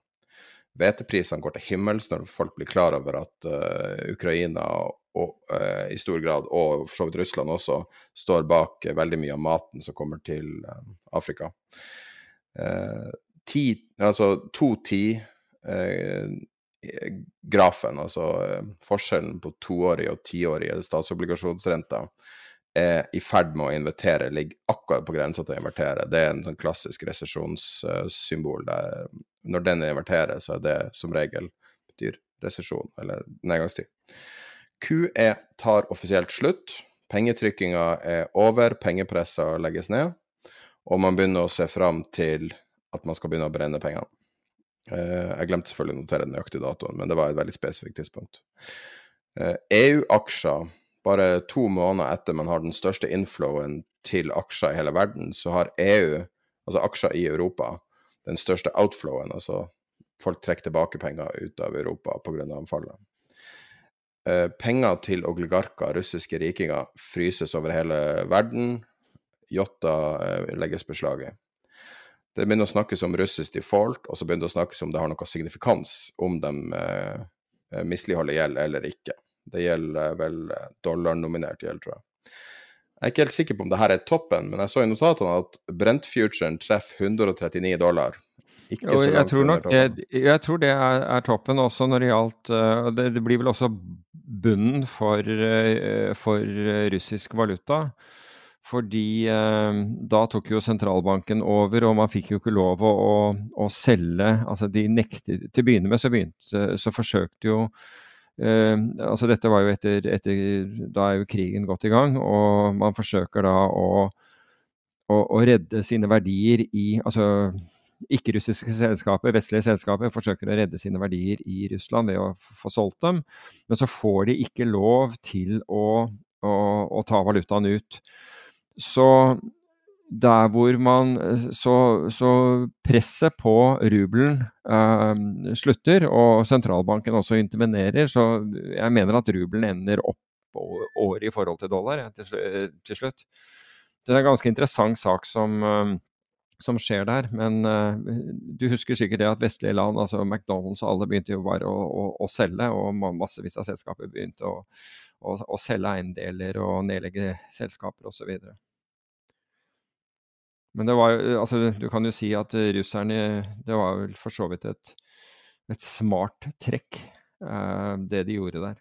Hveteprisene går til himmels når folk blir klar over at uh, Ukraina og, uh, i stor grad, og for så vidt Russland også, står bak uh, veldig mye av maten som kommer til Afrika. Ti, altså to ti grafen, altså forskjellen på toårige og tiårige statsobligasjonsrenter, er i ferd med å invitere, ligger akkurat på grensa til å invertere. Det er en sånn klassisk resesjonssymbol. der Når den inverterer, så er det som regel betyr resesjon, eller nedgangstid. QE tar offisielt slutt. Pengetrykkinga er over, pengepressa legges ned, og man begynner å se fram til at man skal begynne å brenne pengene. Eh, jeg glemte selvfølgelig å notere den nøyaktige datoen, men det var et veldig spesifikt tidspunkt. EU-aksjer eh, e bare to måneder etter man har den største inflowen til aksjer i hele verden, så har EU, altså aksjer i Europa, den største outflowen. Altså folk trekker tilbake penger ut av Europa pga. fallet. Eh, penger til oligarker, russiske rikinger, fryses over hele verden. Yachter eh, legges beslag i. Det begynner å snakkes om russisk default, og så begynner det å snakkes om det har noe signifikans om de eh, eh misligholder gjeld eller ikke. Det gjelder vel eh, dollarnominert gjeld, tror jeg. Jeg er ikke helt sikker på om det her er toppen, men jeg så i notatene at Brent-futuren treffer 139 dollar. Ikke så langt jeg tror nok det, jeg tror det er, er, toppen også når det gjaldt uh, det, det, blir vel også bunnen for, uh, for russisk valuta. Fordi uh, da tok jo sentralbanken over, og man fikk jo ikke lov å, å, å selge Altså de nektet Til å begynne med så, begynte, så forsøkte jo altså dette var jo etter, etter, Da er jo krigen gått i gang, og man forsøker da å, å, å redde sine verdier i Altså ikke-russiske selskaper, vestlige selskaper, forsøker å redde sine verdier i Russland ved å få solgt dem, men så får de ikke lov til å, å, å ta valutaen ut. Så der hvor man Så, så presset på rubelen eh, slutter, og sentralbanken også intervenerer, så jeg mener at rubelen ender opp året i forhold til dollar ja, til, til, slutt. Det er en ganske interessant sak som, eh, som skjer der. Men du husker sikkert det at vestlige land, altså McDonald's og alle, begynte jo bare å, å, å selge, og massevis av selskaper begynte å, å selge eiendeler og nedlegge selskaper osv. Men det var jo Altså, du kan jo si at russerne Det var vel for så vidt et, et smart trekk, eh, det de gjorde der.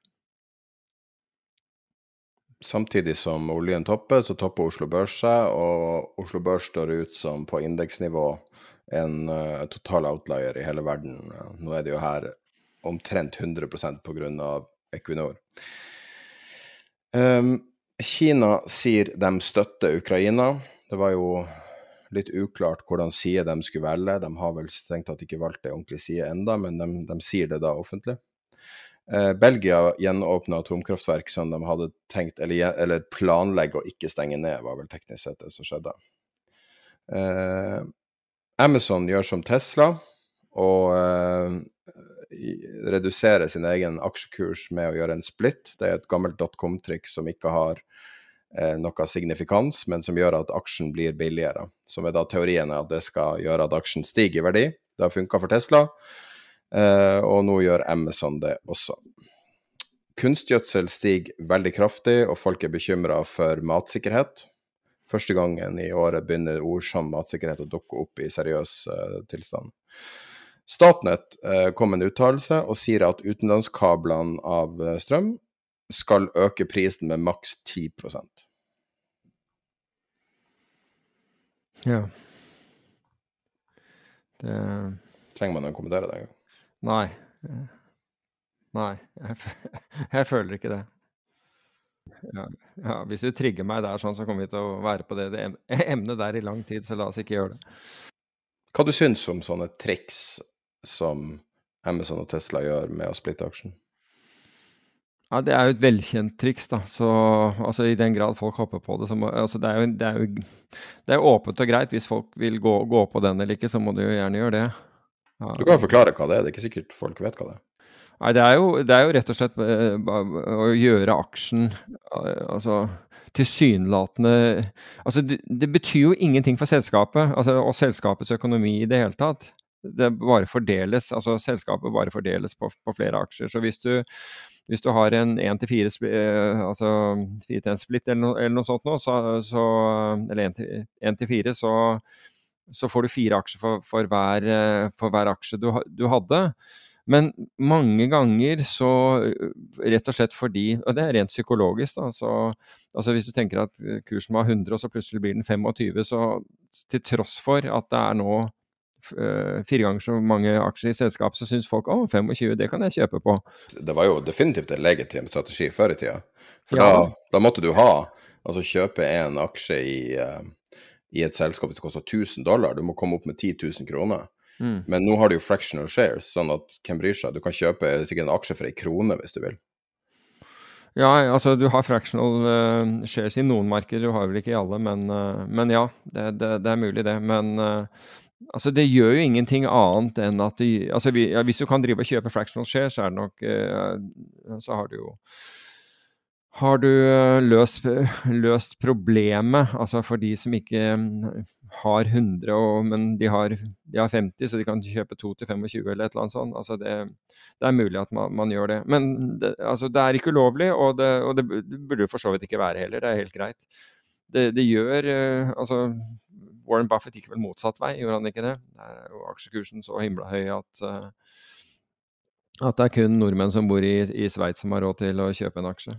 Samtidig som oljen topper, så topper Oslo Børs seg, og Oslo Børs står ut som på indeksnivå en uh, total outlier i hele verden. Nå er det jo her omtrent 100 pga. Equinor. Um, Kina sier de støtter Ukraina. Det var jo litt uklart hvordan side de skulle velge. De har vel strengt tatt ikke valgt ei ordentlig side enda, men de, de, sier det da offentlig. Eh, Belgia gjenåpna atomkraftverk som de hadde tenkt, eller, eller planlegger å ikke stenge ned, var vel teknisk sett det som skjedde. Eh, Amazon gjør som Tesla og eh, reduserer sin egen aksjekurs med å gjøre en split. Det er et gammelt dotcom-triks som ikke har noe signifikans, men som gjør at aksjen blir billigere. Som er da teorien er at det skal gjøre at aksjen stiger i verdi. Det har funka for Tesla, eh, og nå gjør Amazon det også. Kunstgjødsel stiger veldig kraftig, og folk er bekymra for matsikkerhet. Første gangen i året begynner ord som matsikkerhet å dukke opp i seriøs uh, tilstand. Statnett kom med en uttalelse og sier at utenlandskablene av strøm skal øke prisen med maks 10% Ja. Det Trenger man å kommentere det engang? Nei. Nei, jeg, jeg føler ikke det. Ja, ja, hvis du trigger meg der sånn, så kommer vi til å være på det, det emnet der i lang tid, så la oss ikke gjøre det. Hva du syns om sånne triks som Amazon og Tesla gjør med å splitte aksjen? Ja, Det er jo et velkjent triks. da, så altså I den grad folk hopper på det, så må, altså det, er jo, det, er jo, det er jo åpent og greit. Hvis folk vil gå, gå på den eller ikke, så må du jo gjerne gjøre det. Ja. Du kan jo forklare hva det er. Det er ikke sikkert folk vet hva det er. Nei, det er jo, det er jo rett og slett uh, å gjøre aksjen uh, altså tilsynelatende Altså, det, det, betyr jo ingenting for selskapet altså, og selskapets økonomi i det hele tatt. Det bare fordeles, altså Selskapet bare fordeles på, på flere aksjer. Så hvis du hvis du har en 1-4 eh, altså 4-1-splitt eller, eller, noe sånt nå, så, så, eller 1-4, så, så, får du fire aksjer for, for, hver, eh, for hver, aksje du, du, hadde. Men mange ganger så Rett og slett fordi Og det er rent psykologisk, da. Så, altså hvis du tenker at kursen var 100, og så plutselig blir den 25, så til tross for at det er nå Eh, fire ganger så mange aksjer i selskap, så syns folk å 25, det kan jeg kjøpe på. Det var jo definitivt en legitim strategi før i tida. For ja. da, da, måtte du ha, altså kjøpe en aksje i, uh, i et selskap som koster 1000 dollar. Du må komme opp med 10 000 kroner. Mm. Men nå har du jo fractional shares, sånn at hvem bryr seg? Du kan kjøpe sikkert en aksje for ei krone hvis du vil. Ja, altså du har fractional uh, shares i noen markeder, du har vel ikke i alle, men, uh, men ja, det, det, det, er mulig det. Men uh, Altså, det gjør jo ingenting annet enn at du altså, vi, ja, Hvis du kan drive og kjøpe fractional share, så er det nok eh, Så har du jo har du eh, løst, løst, problemet, altså for de som ikke mm, har 100, og, men de har, de har, 50, så de kan kjøpe 2 til 25 eller et eller annet sånt. Altså det, det er mulig at man, man gjør det. Men det, altså det, er ikke ulovlig, og det, og det burde for så vidt ikke være heller. Det er helt greit. Det, gjør uh, Altså, Warren Buffett gikk vel motsatt vei, gjorde han ikke det? Der er jo aksjekursen så himla høy at, uh, at det er kun nordmenn som bor i, i Sveits som har råd til å kjøpe en aksje.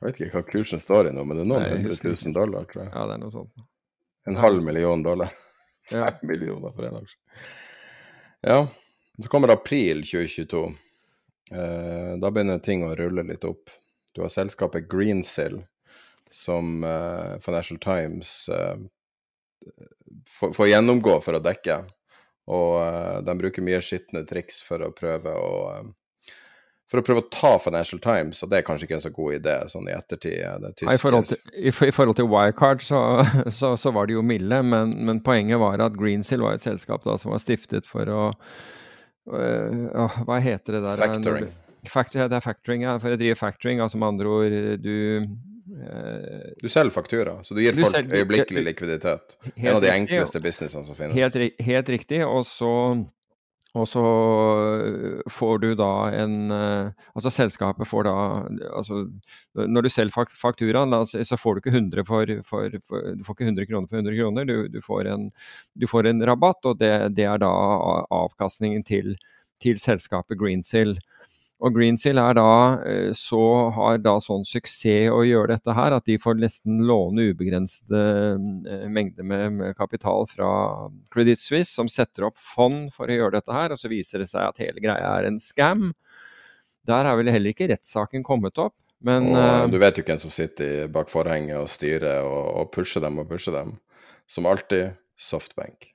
Jeg vet ikke hva kursen står i nå, men det er noen hundre tusen dollar, tror jeg. Ja, det er noe sånt. En halv million dollar. Fem ja. millioner for en aksje. Ja. Så kommer april 2022. Eh, da begynner ting å rulle litt opp. Du har selskapet Greensill, som uh, Financial Times uh, får, får, gjennomgå for å dekke. Og de bruker mye skitne triks for å prøve å for å prøve å ta Financial Times, og det er kanskje ikke en så god idé sånn i ettertid. Tyske... I, forhold til, i, i, forhold til Wirecard så, så, så, var det jo milde, men, men poenget var at Greensill var et selskap da, som var stiftet for å øh, Hva heter det der? Factoring. Factor, det er factoring, ja. For å drive factoring, altså med andre ord du du selger faktura, så du gir du folk selger, øyeblikkelig likviditet. En av de enkleste businessene som finnes. Helt, helt riktig. Og så, og så, øh, får du da en øh, Altså selskapet får da altså, Når du selger fakturaen, så får du ikke 100 for, for, for, du får ikke 100 kroner for 100 kroner. Du, du, får, en, du får, en, rabatt, og det, det er da avkastningen til, til selskapet Greensill. Og Greensill er da, eh, så har da sånn suksess å gjøre dette her at de får nesten låne ubegrensede eh, mengder med, kapital fra Credit Suisse, som setter opp fond for å gjøre dette her. Og så viser det seg at hele greia er en scam. Der er vel heller ikke rettssaken kommet opp. Men, og uh, du vet jo hvem som sitter bak forhenget og styrer og, og pusher dem og pusher dem. Som alltid Softbank.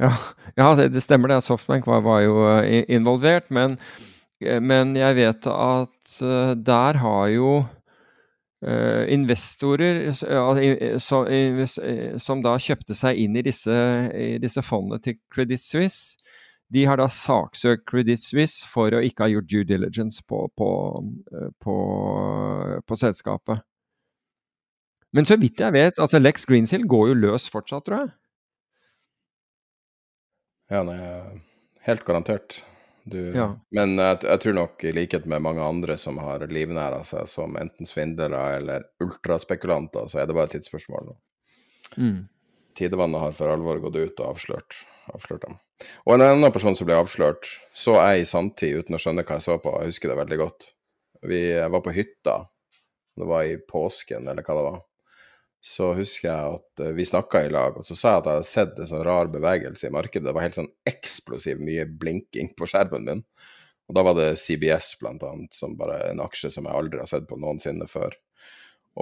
Ja, ja det stemmer det. Softbank var, var jo involvert. men Eh, men jeg vet at eh, der har jo eh, investorer som da kjøpte seg inn i disse, i disse fondene til Credit Suisse, de har da saksøkt Credit Suisse for å ikke ha gjort due diligence på, på, på, på selskapet. Men så vidt jeg vet, altså Lex Greensill går jo løs fortsatt, tror jeg. Ja, nei, helt garantert. Du, ja. Men jeg, jeg, tror nok, i likhet med mange andre som har livnæra seg som enten svindlere eller ultraspekulanter, så er det bare et tidsspørsmål nå. Mm. Tidevannet har for alvor gått ut og avslørt, avslørt, dem. Og en annen person som ble avslørt, så jeg i sanntid uten å skjønne hva jeg så på. Jeg husker det veldig godt. Vi var på hytta. Det var i påsken, eller hva det var. Så husker jeg at eh, vi snakka i lag, og så sa jeg at jeg hadde sett en sånn rar bevegelse i markedet. Det var helt sånn eksplosiv mye blinking på skjermen min. Og da var det CBS blant annet, som bare en aksje som jeg aldri har sett på noensinne før.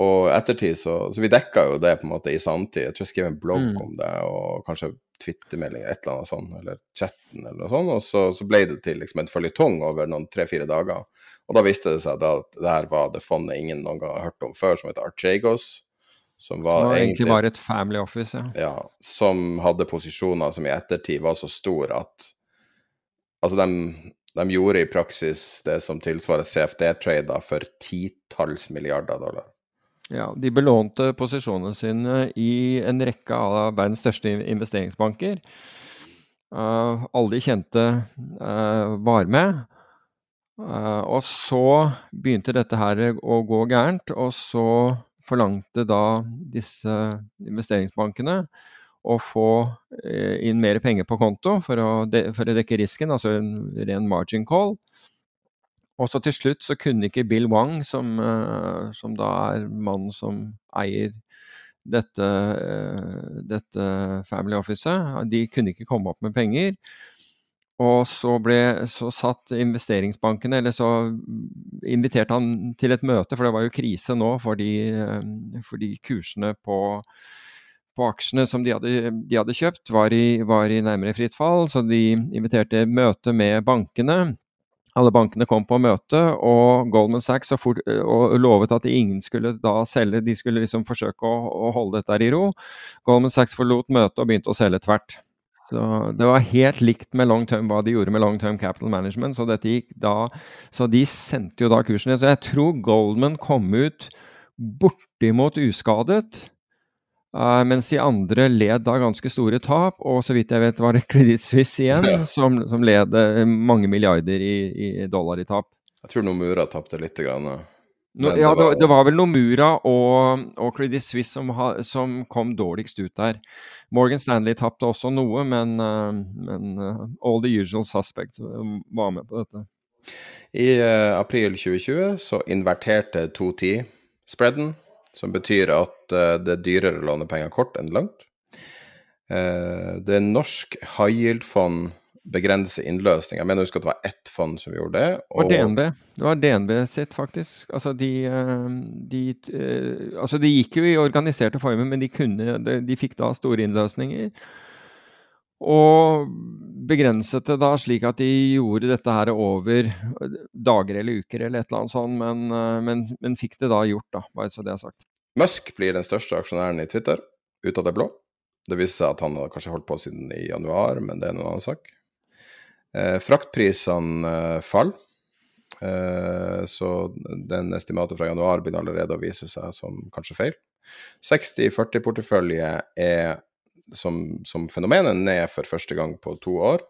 Og ettertid så, så vi dekka jo det på en måte i sanntid. Jeg tror jeg skrev en blogg Mm. om det, og kanskje Twitter-melding, et eller annet sånt, eller chatten eller noe sånt. Og så, så ble det til liksom en føljetong over noen tre-fire dager. Og da viste det seg da at det her var det fondet ingen noen gang har hørt om før, som heter Archegos. Som var, Som var egentlig egentlig bare et family office, ja. ja, som hadde posisjoner som i ettertid var så store at Altså, de, de gjorde i praksis det som tilsvarer CFD-trader for titalls milliarder dollar. Ja, De belånte posisjonene sine i en rekke av verdens største investeringsbanker. Uh, alle de kjente uh, var med. Uh, og så begynte dette her å gå gærent, og så forlangte da disse investeringsbankene å få eh, inn mer penger på konto for å, for å dekke risken, altså en ren margin call. Og så til slutt så kunne ikke Bill Wang, som, eh, som da er mannen som eier dette, eh, dette Family Officet, de kunne ikke komme opp med penger. Og så, ble, så satt investeringsbankene, eller så inviterte han til et møte, for det var jo krise nå fordi, for de kursene på, på aksjene som de hadde, de hadde kjøpt, var i, var i nærmere fritt fall. Så de inviterte møte med bankene. Alle bankene kom på møte, og Goldman Sachs og, fort, og lovet at ingen skulle da selge, de skulle liksom forsøke å, å holde dette i ro. Goldman Sachs forlot møtet og begynte å selge tvert. Så Det var helt likt med long term, hva de gjorde med long term capital management. Så, dette gikk da, så de sendte jo da kursen ned. Så jeg tror Goldman kom ut bortimot uskadet. Uh, mens de andre led da ganske store tap, og så vidt jeg vet var det Credit Suisse igjen Ja. som, som led eh, mange milliarder i, i dollar i tap. Jeg tror Nomura tapte litt. Grann. No, ja, det, var- det var vel Nomura og, og Credit Suisse som, ha, som kom dårligst ut der. Morgan Stanley tapte også noe, men, eh, men eh, all the usual suspects eh, var med på dette. I uh, april 2020 så inverterte 210-spreaden, som betyr at uh, det er dyrere å låne penger kort enn langt. Uh, det er norsk high yield-fond begrenser innløsning. Jeg mener husk at det var ett fond som gjorde det. Og DNB. Det var DNB sitt, faktisk. Altså, de, eh, de, eh, altså, de gikk jo i organiserte former, men de, kunne, de, de fikk da store innløsninger. Og begrenset det da slik at de gjorde dette her over dager eller uker eller et eller annet sånt, men, eh, men, men fikk det da gjort, da, bare så det er sagt. Musk blir den største aksjonæren i Twitter, ut av det blå. Det viser seg at han har kanskje holdt på siden i januar, men det er en annen sak. Eh, fraktprisene eh, faller. Eh, så den estimatet fra januar begynner allerede å vise seg som kanskje feil. 60-40-portefølje er som, som fenomenet ned for første gang på to år.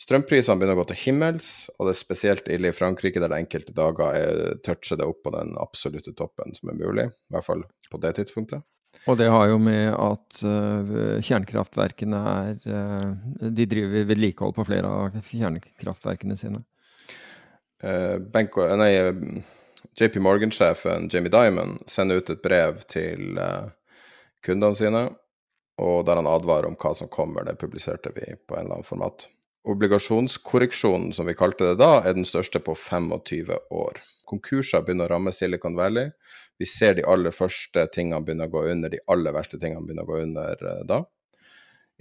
Strømprisene begynner å gå til himmels, og det er spesielt ille i Frankrike, der det enkelte dager er, toucher det opp på den absolutte toppen som er mulig, i hvert fall på det tidspunktet. Og det har jo med at uh, kjernekraftverkene er uh, De driver vedlikehold på flere av kjernekraftverkene sine. Uh, Benko, nei, JP Morgan-sjefen Jamie Diamond sender ut et brev til kundene sine, og der han advarer om hva som kommer. Det publiserte vi på en eller annen format. Obligasjonskorreksjonen, som vi kalte det da, er den største på 25 år. Konkurser begynner å ramme Silicon Valley. Vi ser de aller første tingene begynne å gå under, de aller verste tingene begynner å gå under uh, da.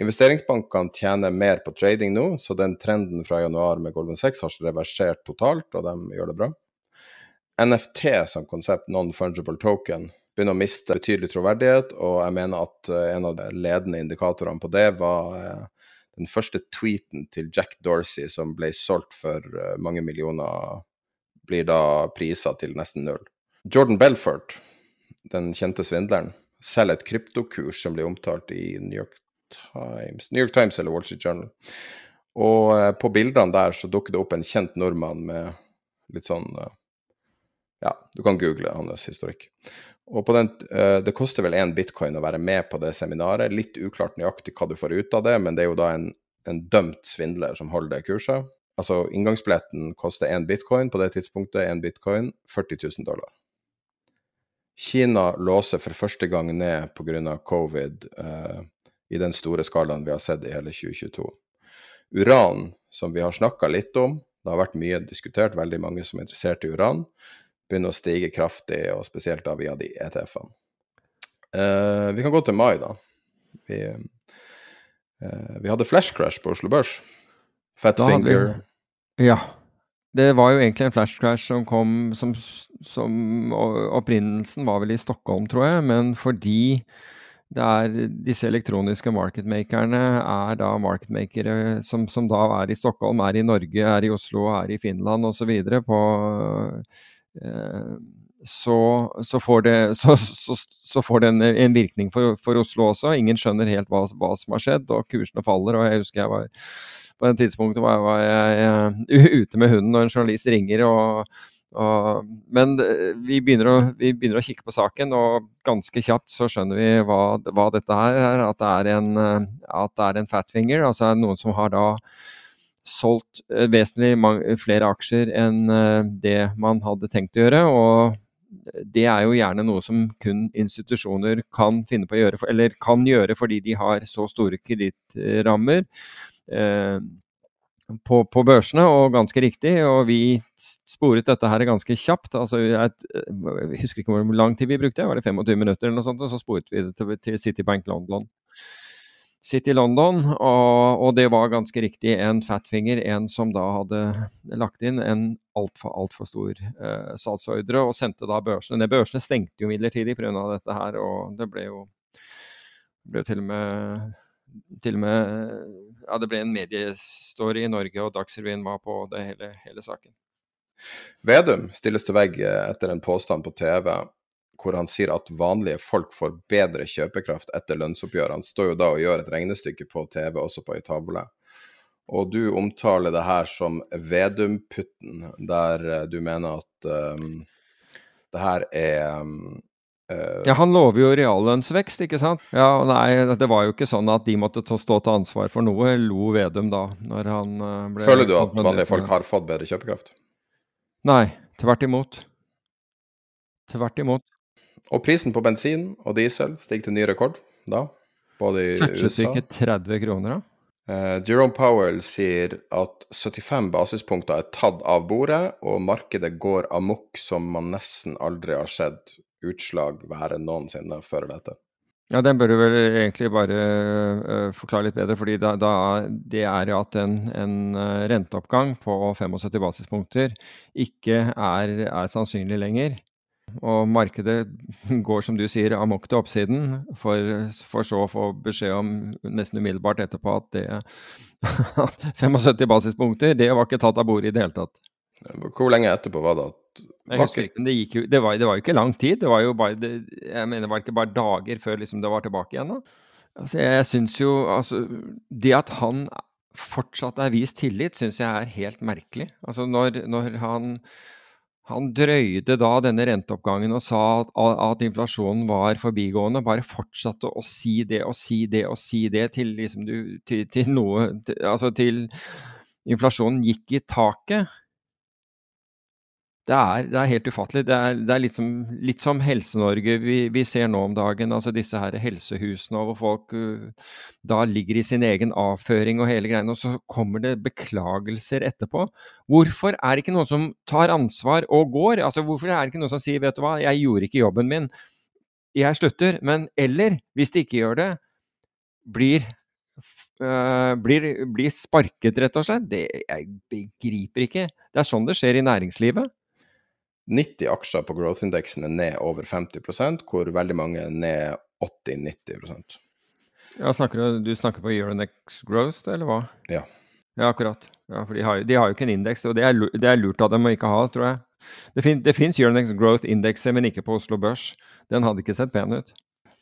Investeringsbankene tjener mer på trading nå, så den trenden fra januar med Golden 6 har reversert totalt, og de gjør det bra. NFT som konsept, non-fungible token, begynner å miste betydelig troverdighet, og jeg mener at uh, en av de ledende indikatorene på det var uh, den første tweeten til Jack Dorsey som ble solgt for mange millioner, blir da prisa til nesten null. Jordan Belfort, den kjente svindleren, selger et kryptokurs som blir omtalt i New York Times, New York Times eller Wall Street Journal. Og eh, på bildene der så dukker det opp en kjent nordmann med litt sånn eh, Ja, du kan google hans historikk. Og den, eh, Det koster vel én bitcoin å være med på det seminaret. Litt uklart nøyaktig hva du får ut av det, men det er jo da en, en dømt svindler som holder det kurset. Altså Inngangsbilletten koster én bitcoin på det tidspunktet. Én bitcoin 40 000 dollar. Kina låser for første gang ned pga. covid eh, i den store skalaen vi har sett i hele 2022. Uran, som vi har snakka litt om, det har vært mye diskutert, veldig mange som er interessert i uran, begynner å stige kraftig, og spesielt da via de ETF-ene. Eh, vi kan gå til mai, da. Vi, eh, vi hadde flash crash på Oslo Børs. Fat finger. Vi... Ja. Det var jo egentlig en flash crash som kom som, som Opprinnelsen var vel i Stockholm, tror jeg, men fordi er disse elektroniske marketmakerne er da marketmakere som, som, da er i Stockholm, er i Norge, er i Oslo, er i Finland osv. på eh, så, så, får det, så, så får det en, en, virkning for, for, Oslo også. Ingen skjønner helt hva, hva, som har skjedd, og kursene faller. og Jeg husker jeg var på det tidspunktet var, var jeg, jeg, ute med hunden når en journalist ringer. og, og men vi begynner, å, vi begynner, å, kikke på saken, og ganske kjapt så skjønner vi hva, hva dette her er. At det er en, at det er en fatfinger, altså noen som har da solgt eh, vesentlig flere aksjer enn eh, det man hadde tenkt å gjøre. og det er jo gjerne noe som kun institusjoner kan finne på å gjøre, eller kan gjøre fordi de har så store kredittrammer eh, på, på, børsene, og ganske riktig. Og vi sporet dette her ganske kjapt. altså Jeg, jeg husker ikke hvor lang tid vi brukte, var det 25 minutter eller noe sånt, og så sporet vi det til, til Citibank London. City London, og, og, det var ganske riktig en fatfinger, en som da hadde lagt inn en altfor altfor stor eh, salgsordre, og sendte da børsene ned. Børsene stengte jo midlertidig pga. dette her, og det ble jo, ble til og med til og med ja, det ble en mediestory i Norge, og Dagsrevyen var på det hele, hele saken. Vedum stilles til vegg etter en påstand på TV hvor han sier at vanlige folk får bedre kjøpekraft etter lønnsoppgjøret. Han står jo da og gjør et regnestykke på TV, også på ei tavle. Og du omtaler det her som Vedum-putten, der uh, du mener at um, det her er um, Ja, han lover jo reallønnsvekst, ikke sant? Ja, nei, det var jo ikke sånn at de måtte stå til ansvar for noe, lo Vedum da, når han uh, ble Føler du at vanlige folk har fått bedre kjøpekraft? Nei, tvert imot. Tvert imot. Og prisen på bensin og diesel stiger til ny rekord da, både i Touchet USA ikke 30 kroner, da? Uh, Jerome Powell sier at 75 basispunkter er tatt av bordet, og markedet går amok som man nesten aldri har sett utslag være noensinne før dette. Ja, Den bør du vel egentlig bare uh, forklare litt bedre. fordi da, da, Det er at en, en renteoppgang på 75 basispunkter ikke er, er sannsynlig lenger. Og markedet går, som du sier, amok til oppsiden, for, for, så å få beskjed om nesten umiddelbart etterpå at det 75 basispunkter, det var ikke tatt av bordet i det hele tatt. Hvor lenge etterpå var det at jeg husker ikke, det, jo, det, var, det var jo ikke lang tid. Det var jo bare, det, jeg mener, var det ikke bare dager før liksom det var tilbake igjen? da? Altså, jeg syns jo altså, Det at han fortsatt er vist tillit, syns jeg er helt merkelig. Altså, når, når han han drøyde da denne renteoppgangen og sa at, at, inflasjonen var forbigående. Bare fortsatte å si det og si det og si det til, liksom du, til, til noe til, Altså til inflasjonen gikk i taket. Det er, det er, helt ufattelig. Det er, det er litt, som, som Helse-Norge vi, vi, ser nå om dagen. altså Disse her helsehusene hvor folk uh, da ligger i sin egen avføring og hele greiene, og så kommer det beklagelser etterpå. Hvorfor er det ikke noen som tar ansvar og går? altså Hvorfor er det ikke noen som sier vet du hva, jeg gjorde ikke jobben min, jeg slutter. Men eller, hvis de ikke gjør det, blir Uh, blir, blir, sparket, rett og slett. Det, jeg begriper ikke. Det er sånn det skjer i næringslivet. 90 aksjer på growth-indeksen er ned over 50 hvor veldig mange er ned 80-90% ja, snakker du, du, snakker på Euronex Growth, eller hva? Ja. Ja, akkurat. Ja, for de har, de har, jo ikke en indeks, og det er, det er, lurt av dem å ikke ha, tror jeg. Det, fin, det fins Euronex Growth-indekser, men ikke på Oslo Børs. Den hadde ikke sett pen ut.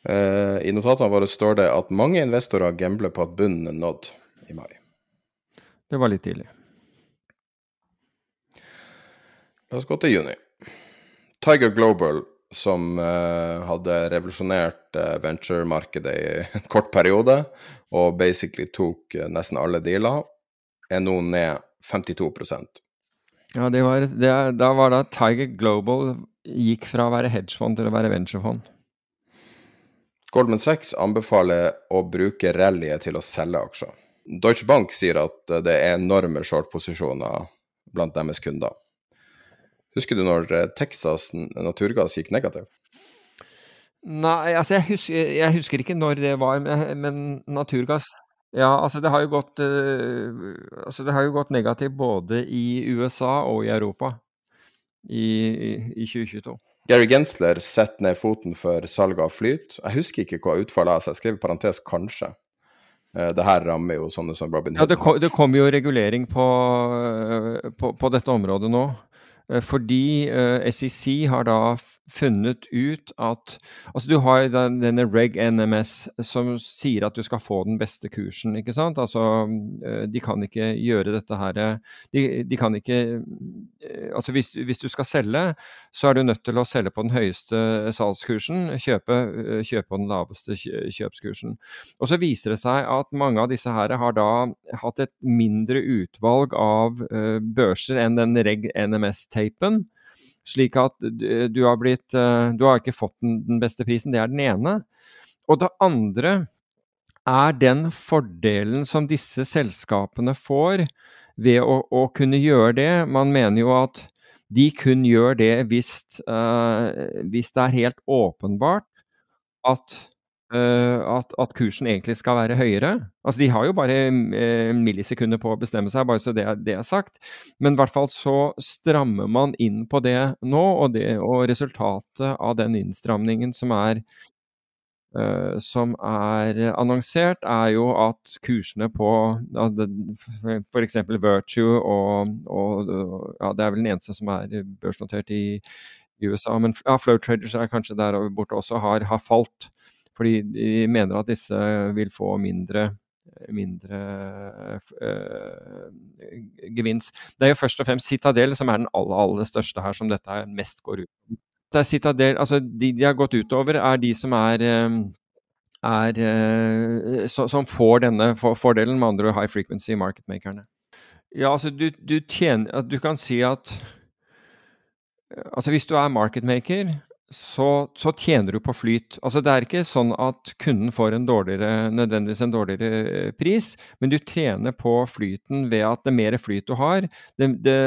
Eh, I notatene våre står det at mange investorer gambler på at bunnen er nådd i mai. Det var litt tidlig. La oss gå til juni. Tiger Global, som uh, hadde revolusjonert uh, venturemarkedet i en kort periode, og basically tok uh, nesten alle dealer, er nå ned 52% Ja, det var, det, da var da Tiger Global gikk fra å være hedgefond til å være venturefond. Goldman Sachs anbefaler å bruke rallyet til å selge aksjer. Deutsche Bank sier at det er enorme short-posisjoner blant deres kunder. Husker du når eh, Texas naturgass gikk negativ? Nei, altså jeg husker, jeg husker, ikke når det var, men naturgass Ja, altså det har jo gått uh, Altså det har jo gått negativt både i USA og i Europa i, i, i 2022. Gary Gensler setter ned foten for salg av flyt. Jeg husker ikke hva utfallet er, så jeg skriver parentes 'kanskje'. Uh, det her rammer jo sånne som Robin Hood. Ja, det, kom, det kommer jo regulering på, på, på, dette området nå. Fordi SEC har da funnet ut at Altså, du har denne Reg NMS som sier at du skal få den beste kursen, ikke sant? Altså, eh, de kan ikke gjøre dette her De, de kan ikke eh, Altså, hvis, hvis, du skal selge, så er du nødt til å selge på den høyeste salgskursen, kjøpe, eh, kjøpe på den laveste kjøpskursen. Og så viser det seg at mange av disse her har da hatt et mindre utvalg av børser enn den Reg NMS-tapen. Slik at du har blitt eh, Du har ikke fått den, beste prisen. Det er den ene. Og det andre er den fordelen som disse selskapene får ved å, å, kunne gjøre det. Man mener jo at de kun gjør det hvis, uh, hvis det er helt åpenbart at at, at, kursen egentlig skal være høyere. Altså, De har jo bare uh, millisekunder på å bestemme seg, bare så det, det, er sagt. Men i hvert fall så strammer man inn på det nå, og, det, og resultatet av den innstramningen som er, uh, som er annonsert, er jo at kursene på uh, f.eks. Virtue og, og ja, Det er vel den eneste som er børsnotert i, i USA, men ja, Flow Traders er kanskje der borte også, har, har falt. Fordi de mener at disse vil få mindre, mindre øh, gevinst. Det er jo først og fremst Citadel som er den aller, aller største her, som dette mest går ut det er Citadel, altså De de har gått utover, er de som er, er øh, som får denne fordelen, med andre high frequency market-makerne. Ja, altså du, du, tjener, du kan si at Altså Hvis du er market-maker, så, så, tjener du på flyt. Altså Det er ikke sånn at kunden får en nødvendigvis en dårligere eh, pris, men du trener på flyten ved at det mer flyt du har, det, det,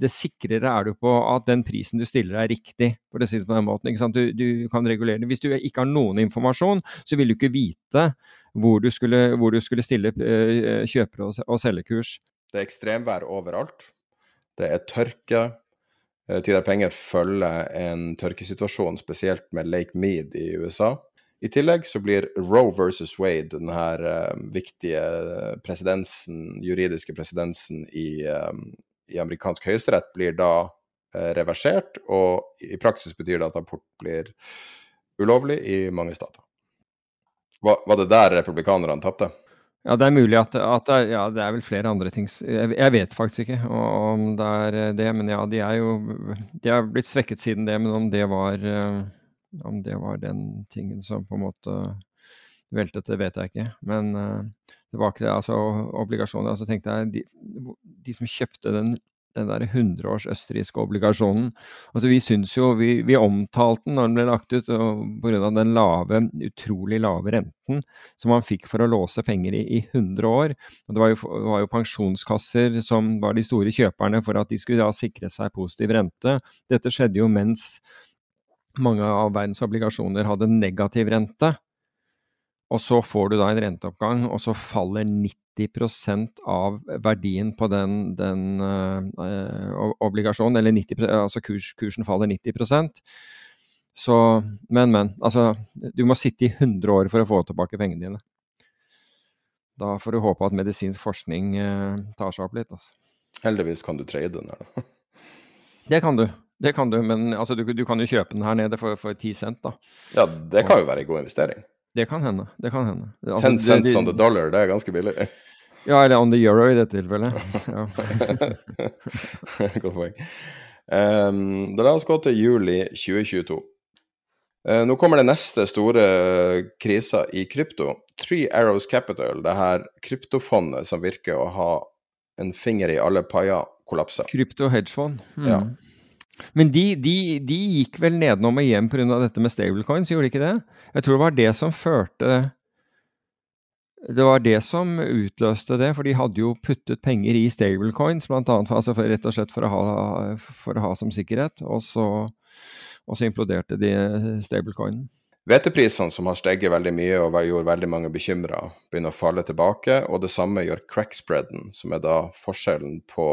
det sikrere er du på at den prisen du stiller er riktig, for å si det på den måten. Du, du, kan regulere det. Hvis du ikke har noen informasjon, så vil du ikke vite hvor du skulle, hvor du skulle stille uh, kjøpere- og selgekurs. Det er ekstremvær overalt. Det er tørke, Eh, Tidar Penger følger en tørkesituasjon, spesielt med Lake Mead i USA. I tillegg så blir Roe versus Wade, den her uh, viktige presidensen, juridiske presidensen i, um, i amerikansk høyesterett, blir da reversert. Og i praksis betyr det at abort blir ulovlig i mange stater. Var, var det der republikanerne tapte? Ja, det er mulig at, at det, er, ja, det er vel flere andre ting Jeg, jeg vet faktisk ikke om det er eh, det, men ja, de er jo De har blitt svekket siden det, men om det var eh, om det var den tingen som på en måte veltet, det vet jeg ikke. Men eh, det var ikke det. Altså obligasjoner Altså tenkte jeg de, de som kjøpte den den der 100 års østerrikske obligasjonen. Altså Vi syns jo, vi, vi, omtalte den når den ble lagt ut pga. den lave, utrolig lave renten som man fikk for å låse penger i, i 100 år. Og det var, jo, var jo pensjonskasser som var de store kjøperne for at de skulle da sikre seg positiv rente. Dette skjedde jo mens mange av verdens obligasjoner hadde negativ rente. Og så får du da en renteoppgang, og så faller 90% av verdien på den, den øh, obligasjonen, eller 90, altså kurs, kursen faller 90% Så, men, men. Altså, du må sitte i 100 år for å få tilbake pengene dine. Da får du håpe at medisinsk forskning uh, tar seg opp litt. Altså. Heldigvis kan du trade den her, da. Det kan du. Det kan du, men altså, du, du, kan jo kjøpe den her nede for, for 10 cent, da. Ja, det kan jo være en god investering. Det kan hende. Det kan hende. Altså, 10 cents on the dollar, det er ganske billig. Ja, eller on the euro i dette tilfellet. Godt poeng. Um, da la oss gå til juli 2022. Uh, nå kommer det neste store krisa i krypto. Three Arrows Capital, det her kryptofondet som virker å ha en finger i alle paier kollapser. Krypto hedgefond. Mm. Ja. Men de, de, de gikk vel nedenom og hjem pga. dette med stablecoins, gjorde de ikke det? Jeg tror det var det som førte Det var det som utløste det, for de hadde jo puttet penger i stablecoins, blant annet, altså for, rett og slett for å ha, for å ha som sikkerhet, og så, og så imploderte de stablecoinen. Hveteprisene, som har steget veldig mye og gjorde veldig mange bekymra, begynner å falle tilbake. Og det samme gjør crackspreaden, som er da forskjellen på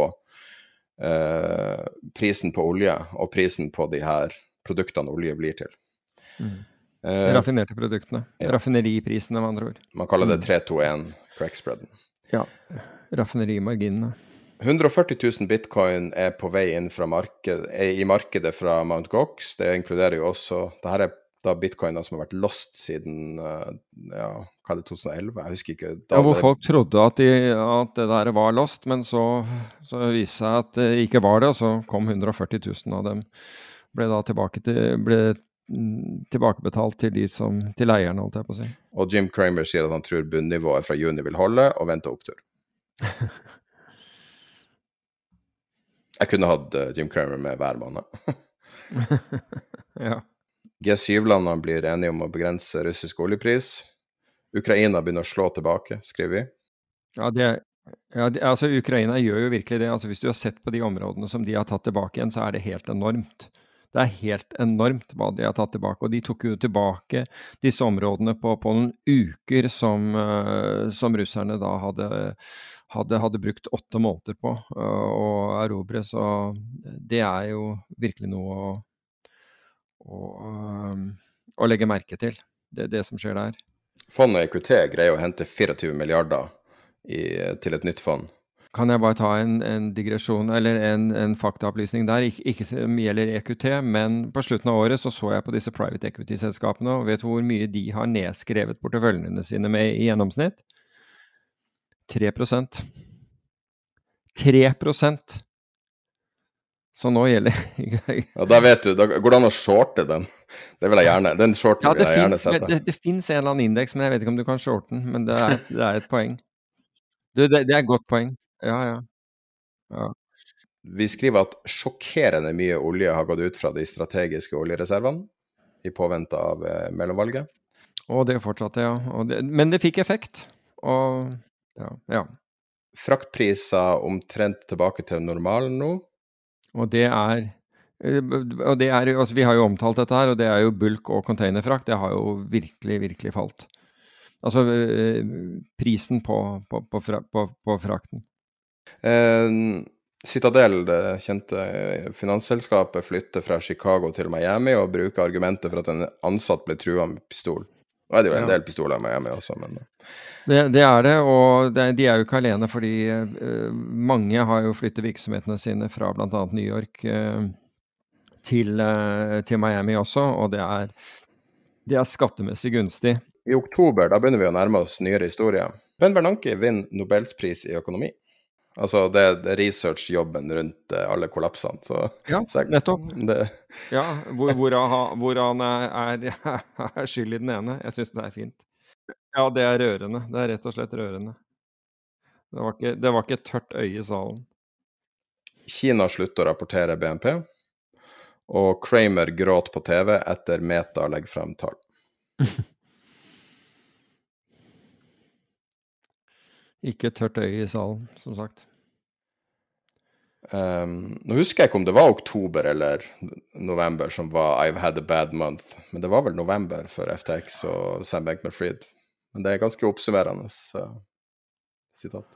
eh, prisen på olje og prisen på de her produktene olje blir til. Mm. Eh, Raffinerte produktene. ja. Raffineriprisene, med andre ord. man kaller det 321 crackspreaden. Ja. Raffinerimarginene. 140 000 bitcoin er på vei inn marked, i markedet fra Mount Gox. Det inkluderer jo også det her er da bitcoiner som har vært lost siden eh, ja, hva er det, 2011? Jeg husker ikke. Da Ja, hvor folk trodde at, de, at det der var lost, men så, så viste det seg at det ikke var det, og så kom 140 000 av dem. Ble da tilbake til, ble tilbakebetalt til de som, til eierne, holdt jeg på å si. Og Jim Cramer sier at han tror bunnivået fra juni vil holde, og venter opptur. Jeg kunne hatt eh, Jim Cramer med hver måned. Ja. G7-landene blir enige om å begrense russisk oljepris. Ukraina begynner å slå tilbake, skriver vi. Ja, det, ja det, altså Ukraina gjør jo virkelig det. altså Hvis du har sett på de områdene som de har tatt tilbake igjen, så er det helt enormt. Det er helt enormt hva de har tatt tilbake. Og de tok jo tilbake disse områdene på, på noen uker som, eh, som russerne da hadde, hadde, hadde brukt åtte måneder på eh, å erobre. Så det er jo virkelig noe å, å, eh, å legge merke til, det, det som skjer der. Fondet EQT greier å hente 24 milliarder i, til et nytt fond. Kan jeg bare ta en, en digresjon, eller en, en faktaopplysning der? Ik ikke som gjelder EQT, men på slutten av året så, så jeg på disse private equity-selskapene, og vet du hvor mye de har nedskrevet porteføljene sine med i gjennomsnitt? 3% 3 Så nå gjelder Ja, Da vet du, da går det an å shorte den. Det vil jeg gjerne. Den shorten Ja, vil det finnes, gjerne sette. det, det finnes en eller annen indeks, men jeg vet ikke om du kan shorte den. Men det er, det er et poeng. Du, det, det er et godt poeng. Ja, ja. ja. Vi skriver at sjokkerende mye olje har gått ut fra de strategiske oljereservene i påvente av eh, mellomvalget. Og det fortsatte, ja. Det, men det fikk effekt. Og ja. ja. Fraktpriser omtrent tilbake til normalen nå. Og det er eh, og det er, altså Vi har jo omtalt dette her, og det er jo bulk og containerfrakt. Det har jo virkelig, virkelig falt. Altså eh, prisen på, på, på, fra, på, frakten. Eh, Citadel, det kjente finansselskapet, flytter fra Chicago til Miami og bruker argumentet for at en ansatt ble trua med pistol. Nå er det jo en Ja. del pistoler med Miami også, men Det, det er det, og det, de er jo ikke alene, fordi uh, mange har jo flyttet virksomhetene sine fra bl.a. New York uh, til, uh, til Miami også, og det er, det er skattemessig gunstig. i oktober da begynner vi å nærme oss nyere historier. Ben Bernanke vinner Nobels pris i økonomi. Altså det, er researchjobben rundt eh, alle kollapsene. Så, Ja, så jeg- nettopp. Det, Ja, hvor, hvor, han, hvor han er, er, er skyld i den ene. Jeg syns det er fint. Ja, det er rørende. Det er rett og slett rørende. Det var ikke, det var ikke et tørt øye i salen. Kina slutter å rapportere BNP, og Kramer gråt på TV etter Meta legger frem tall. Ikke et tørt øye i salen, som sagt. Um, nå husker jeg ikke om det var oktober eller november som var I've had a bad month, men det var vel november for FTX og Sam Bankman-Fried. Men det er ganske oppsummerende uh, sitat.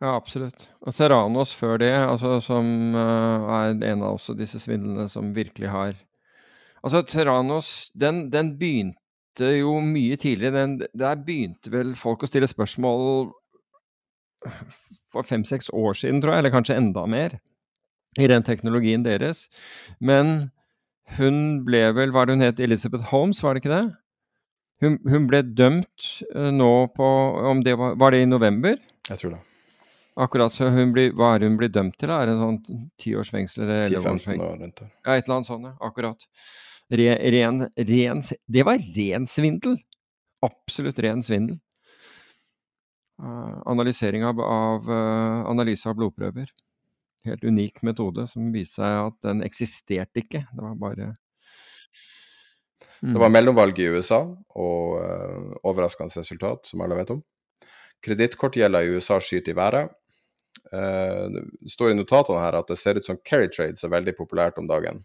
Ja, absolutt. Og Serranos før det, altså, som uh, er en av også disse svindlene som virkelig har Altså, Serranos, den, den begynte jo mye tidligere. Den, der begynte vel folk å stille spørsmål for fem-seks år siden, tror jeg, eller kanskje enda mer, i den teknologien deres. Men hun ble vel, hva er det hun het, Elizabeth Holmes, var det ikke det? Hun, hun ble dømt eh, nå på om det var, var det i november? Jeg tror det. Akkurat så hun blir, Hva er det hun blir dømt til? Er det en sånn ti års fengsel eller elleve 10-15 år rundt det. Ja, et eller annet sånt, ja. Akkurat. Re, ren, ren Det var ren svindel! Absolutt ren svindel. Uh, analysering av, av uh, analyse av blodprøver. Helt unik metode som viste seg at den eksisterte ikke. Det var bare mm. Det var mellomvalg i USA, og uh, overraskende resultat, som alle vet om. Kredittkortgjelda i USA skyter i været. det står i notatene her at det ser ut som carry Trades er veldig populært om dagen.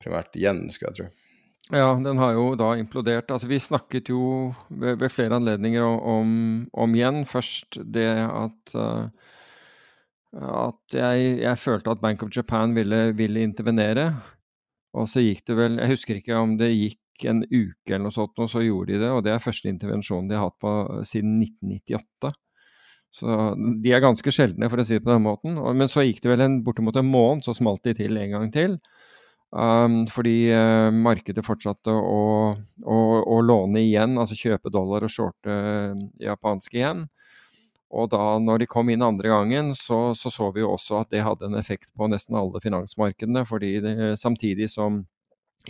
Primært igjen, skulle jeg tro. Ja, den har jo da implodert. Altså, vi snakket jo ved, ved flere anledninger om, om, igjen. Først det at, uh, at jeg, jeg, følte at Bank of Japan ville, ville, intervenere. Og så gikk det vel Jeg husker ikke om det gikk en uke eller noe sånt, og så gjorde de det. Og det er første intervensjonen de har hatt på siden 1998. Så de er ganske sjeldne, for å si det på den måten. Men så gikk det vel en, bortimot en måned, så smalt de til en gang til. Um, fordi uh, markedet fortsatte å, å, å, låne igjen, altså kjøpe dollar og shorte uh, japanske igjen. Og da når de kom inn andre gangen, så, så, så vi jo også at det hadde en effekt på nesten alle finansmarkedene. fordi det, samtidig som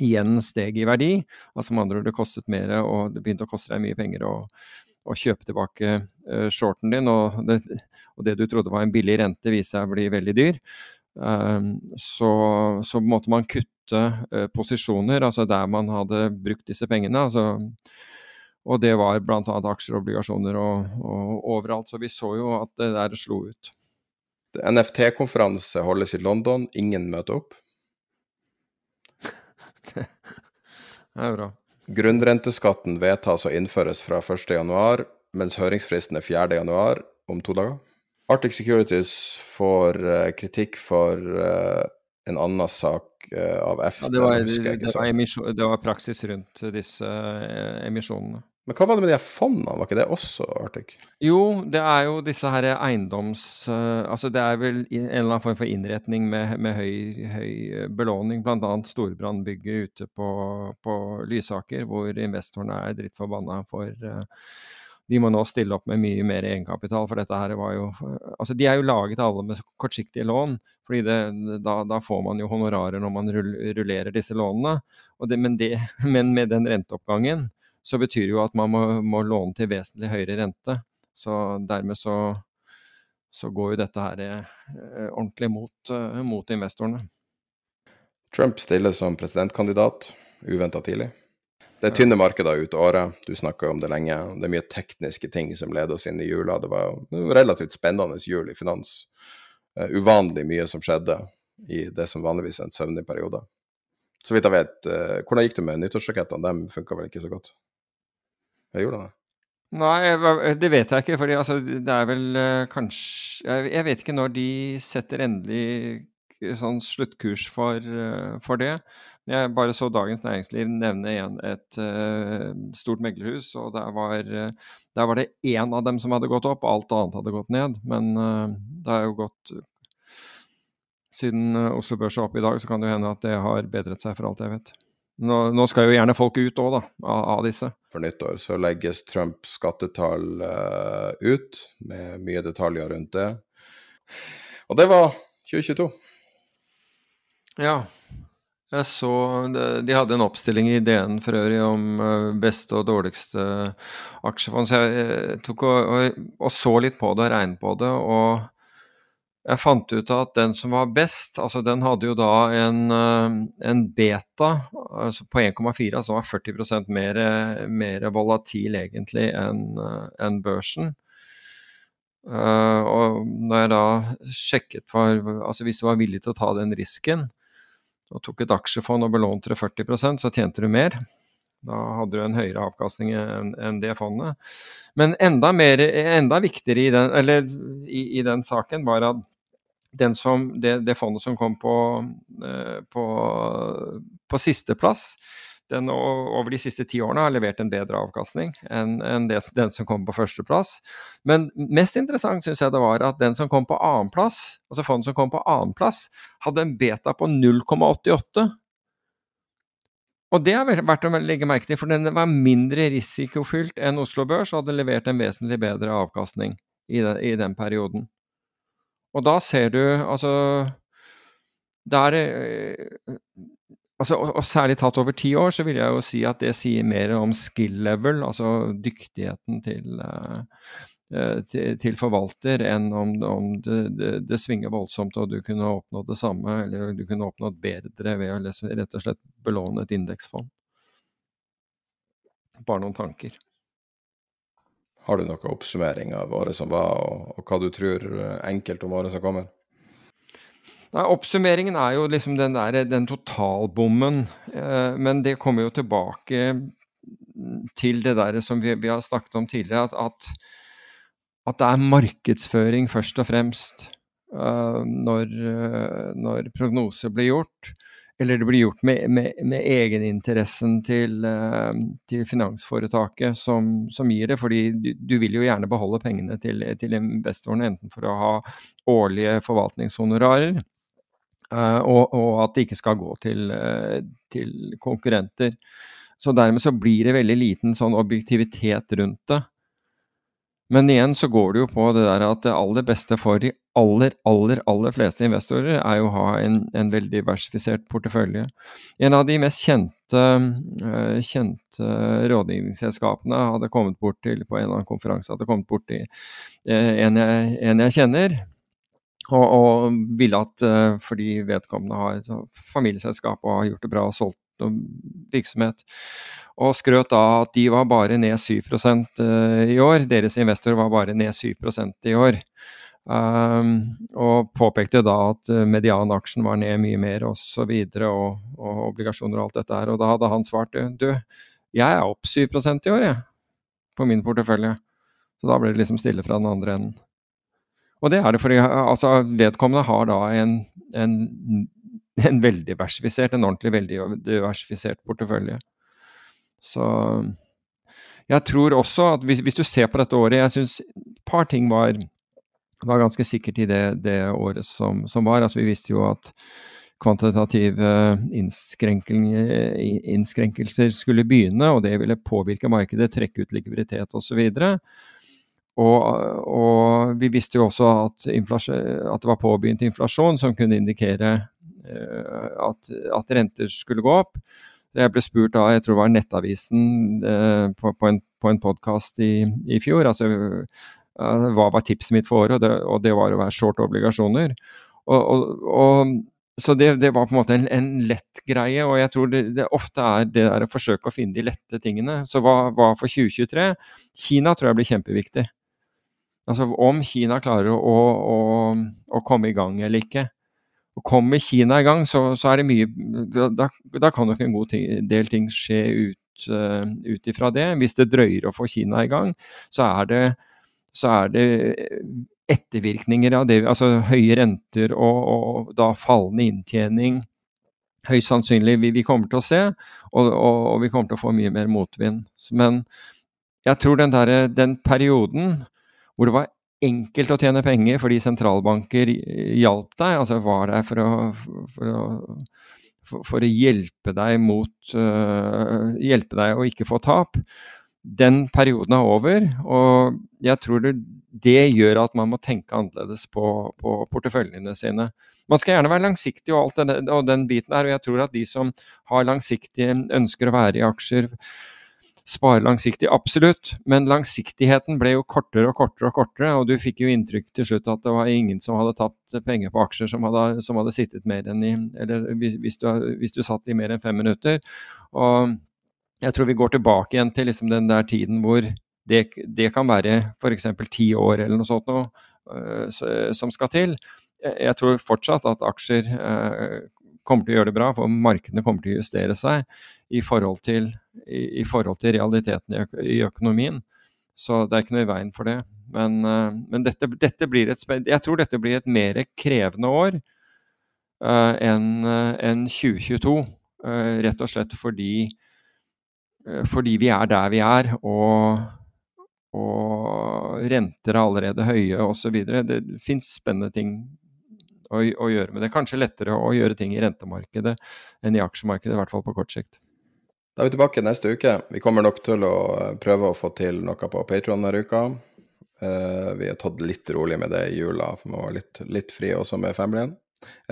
igjen steg i verdi, altså med andre ord det kostet mer og det begynte å koste deg mye penger å, å kjøpe tilbake uh, shorten din, og det, og det, du trodde var en billig rente, viser seg å bli veldig dyr. Um, så, så måtte man kutte uh, posisjoner, altså der man hadde brukt disse pengene. Altså, og det var bl.a. aksjer og obligasjoner og, og, overalt. Så vi så jo at det der slo ut. NFT-konferanse holdes i London, ingen møter opp. det er bra. Grunnrenteskatten vedtas og innføres fra 1.1, mens høringsfristen er 4.1 om to dager. Arctic Securities får uh, kritikk for uh, en annen sak uh, av EFTA. Ja, det, var, det, det, var emisjon, det, var, praksis rundt disse emisjonene. Men hva var det med de fondene, var ikke det også Arctic? Jo, det er jo disse her eiendoms... altså det er vel en eller annen form for innretning med, med høy, høy belåning, bl.a. storbrannbygget ute på, på Lysaker, hvor investorene er drittforbanna for de må nå stille opp med mye mer egenkapital. For dette her var jo Altså, de er jo laget alle med kortsiktige lån. fordi da, da, får man jo honorarer når man rullerer disse lånene. Det, men, det, men, med den renteoppgangen så betyr det jo at man må, må låne til vesentlig høyere rente. Så dermed så, så går jo dette her eh, ordentlig mot, eh, mot investorene. Trump stiller som presidentkandidat uventa tidlig. Det er tynne markeder ut året, du snakka om det lenge. Det er mye tekniske ting som leder oss inn i jula. Det var en relativt spennende jul i finans. Uh, uvanlig mye som skjedde i det som vanligvis er en søvnig periode. Så vidt jeg vet, uh, hvordan gikk det med nyttårsrakettene? De funka vel ikke så godt? Jeg gjorde det? Nei, det vet jeg ikke. fordi altså, det er vel uh, kanskje jeg, jeg, vet ikke når de setter endelig sånn sluttkurs for, for det. Jeg bare så Dagens Næringsliv nevne igjen et uh, stort meglerhus, og der var, uh, der var det én av dem som hadde gått opp, alt annet hadde gått ned. Men uh, det har jo gått Siden Oslo Børs er oppe i dag, så kan det jo hende at det har bedret seg, for alt jeg vet. Nå, nå skal jo gjerne folk ut òg, da, av, av, disse. For nyttår så legges Trumps skattetall ut, med mye detaljer rundt det. Og det var 2022. Ja. Jeg så De hadde en oppstilling i DN for øvrig om eh, beste og dårligste aksjefond. Så jeg tok og, og, så litt på det og regnet på det. Og jeg fant ut at den som var best, altså den hadde jo da en, eh, en beta altså på 1,4, altså var 40% mer, mer volatil egentlig enn en børsen. Og når jeg da sjekket for Altså hvis du var villig til å ta den risken, og tok et aksjefond og belånte det 40 så tjente du mer. Da hadde du en høyere avkastning enn det fondet. Men enda, mer, enda viktigere i den, i, i den, saken var at som, det, det, fondet som kom på, eh, på, på sisteplass, den over de siste ti årene har levert en bedre avkastning enn, enn det, den som kom på førsteplass. Men mest interessant syns jeg det var at den som kom på annenplass, altså fondet som kom på annenplass, hadde en beta på 0,88. Og det har vært å legge merke til, for den var mindre risikofylt enn Oslo Børs og hadde levert en vesentlig bedre avkastning i den, i den perioden. Og da ser du, altså Der altså, og, og, særlig tatt over ti år, så vil jeg jo si at det sier mer om skill level, altså dyktigheten til, uh, til, til, forvalter, enn om, om det, det, det, svinger voldsomt og du kunne oppnådd det samme, eller du kunne oppnådd bedre ved å rett og slett belåne et indeksfond. Bare noen tanker. Har du noen oppsummering av året som var, og, og hva du tror enkelt om året som kommer? Nei, Oppsummeringen er jo liksom den der, den totalbommen. Eh, men det kommer jo tilbake til det der som vi, vi har snakket om tidligere, at, at, at, det er markedsføring først og fremst uh, når, uh, når prognoser blir gjort. Eller det blir gjort med, med, med egeninteressen til, til finansforetaket som, som, gir det. fordi du, du, vil jo gjerne beholde pengene til, til investorene, enten for å ha årlige forvaltningshonorarer og, og, at det ikke skal gå til, uh, til, konkurrenter. Så dermed så blir det veldig liten sånn objektivitet rundt det. Men igjen så går det jo på det der at det aller beste for de aller, aller, aller fleste investorer er jo å ha en, en veldig diversifisert portefølje. En av de mest kjente, uh, kjente rådgivningsselskapene hadde kommet bort til på en eller annen konferanse hadde kommet bort til en jeg, en jeg kjenner og, og ville at uh, fordi vedkommende har et familieselskap og har gjort det bra og solgt noen virksomhet, og skrøt da at de var bare ned 7 uh, eh, i år. Deres investor var bare ned 7% i år. Um, og påpekte da at uh, medianaksjen var ned mye mer osv., og, så videre, og, og obligasjoner og alt dette her. Og da hadde han svart du, jeg er opp 7% i år, jeg, på min portefølje. Så da ble det liksom stille fra den andre enden. Og det er det fordi altså, vedkommende har da en, en, en veldig diversifisert, en ordentlig veldig diversifisert portefølje. Så jeg tror også at hvis, hvis, du ser på dette året Jeg syns et par ting var, var ganske sikkert i det, det året som, som, var. Altså, vi visste jo at kvantitative innskrenkelser skulle begynne, og det ville påvirke markedet, trekke ut likviditet osv. Og, og, og, vi visste jo også at, at, det var påbegynt inflasjon som kunne indikere uh, at, at, renter skulle gå opp. Jeg ble spurt av jeg tror det var Nettavisen uh, på, på, en, på en podkast i, i, fjor. altså uh, Hva var tipset mitt for året? Og det, og det var å være short obligasjoner. Og, og så det, det, var på en måte en, en, lett greie, og jeg tror det, det ofte er det der å forsøke å finne de lette tingene. Så hva, hva for 2023? Kina tror jeg blir kjempeviktig. Altså om Kina klarer å, å, å, komme i gang eller ikke. Og Kommer Kina i gang, så, så er det mye Da, da kan nok en god ting, del ting skje ut, uh, ifra det. Hvis det drøyer å få Kina i gang, så er det, så er det ettervirkninger av det, altså høye renter og, og da fallende inntjening. Høyst sannsynlig vi, vi, kommer til å se, og, og, og, vi kommer til å få mye mer motvind. Men jeg tror den, der, den perioden hvor det var enkelt å tjene penger fordi sentralbanker hjalp deg, altså var der for å, for å, for å hjelpe deg mot uh, Hjelpe deg å ikke få tap. Den perioden er over, og jeg tror det, det gjør at man må tenke annerledes på, på, porteføljene sine. Man skal gjerne være langsiktig og, alt den, og den biten der, og jeg tror at de som har langsiktige ønsker å være i aksjer spare langsiktig, absolutt, men langsiktigheten ble jo kortere og kortere og kortere, og du fikk jo inntrykk til slutt at det var ingen som hadde tatt penger på aksjer som hadde, som hadde sittet mer enn i Eller hvis, hvis, du, hvis, du, satt i mer enn fem minutter. Og jeg tror vi går tilbake igjen til liksom den der tiden hvor det, det kan være f.eks. ti år eller noe sånt noe, uh, som skal til. Jeg tror fortsatt at aksjer uh, kommer til å gjøre det bra, for markedene kommer til å justere seg i forhold til, i, i forhold til realiteten i, i, økonomien. Så det er ikke noe i veien for det. Men, uh, men dette, dette, blir et, jeg tror dette blir et mer krevende år uh, enn uh, en 2022. rett og slett fordi, fordi vi er der vi er. og og renter er allerede høye osv. Det fins spennende ting å, å, gjøre med det. Kanskje lettere å gjøre ting i rentemarkedet enn i aksjemarkedet, i hvert fall på kort sikt. Da er vi tilbake neste uke. Vi kommer nok til å prøve å få til noe på Patron denne uka. Uh, vi har tatt litt rolig med det i jula, for vi var litt, litt fri også med familien.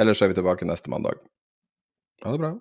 Ellers er vi tilbake neste mandag. Ha det bra.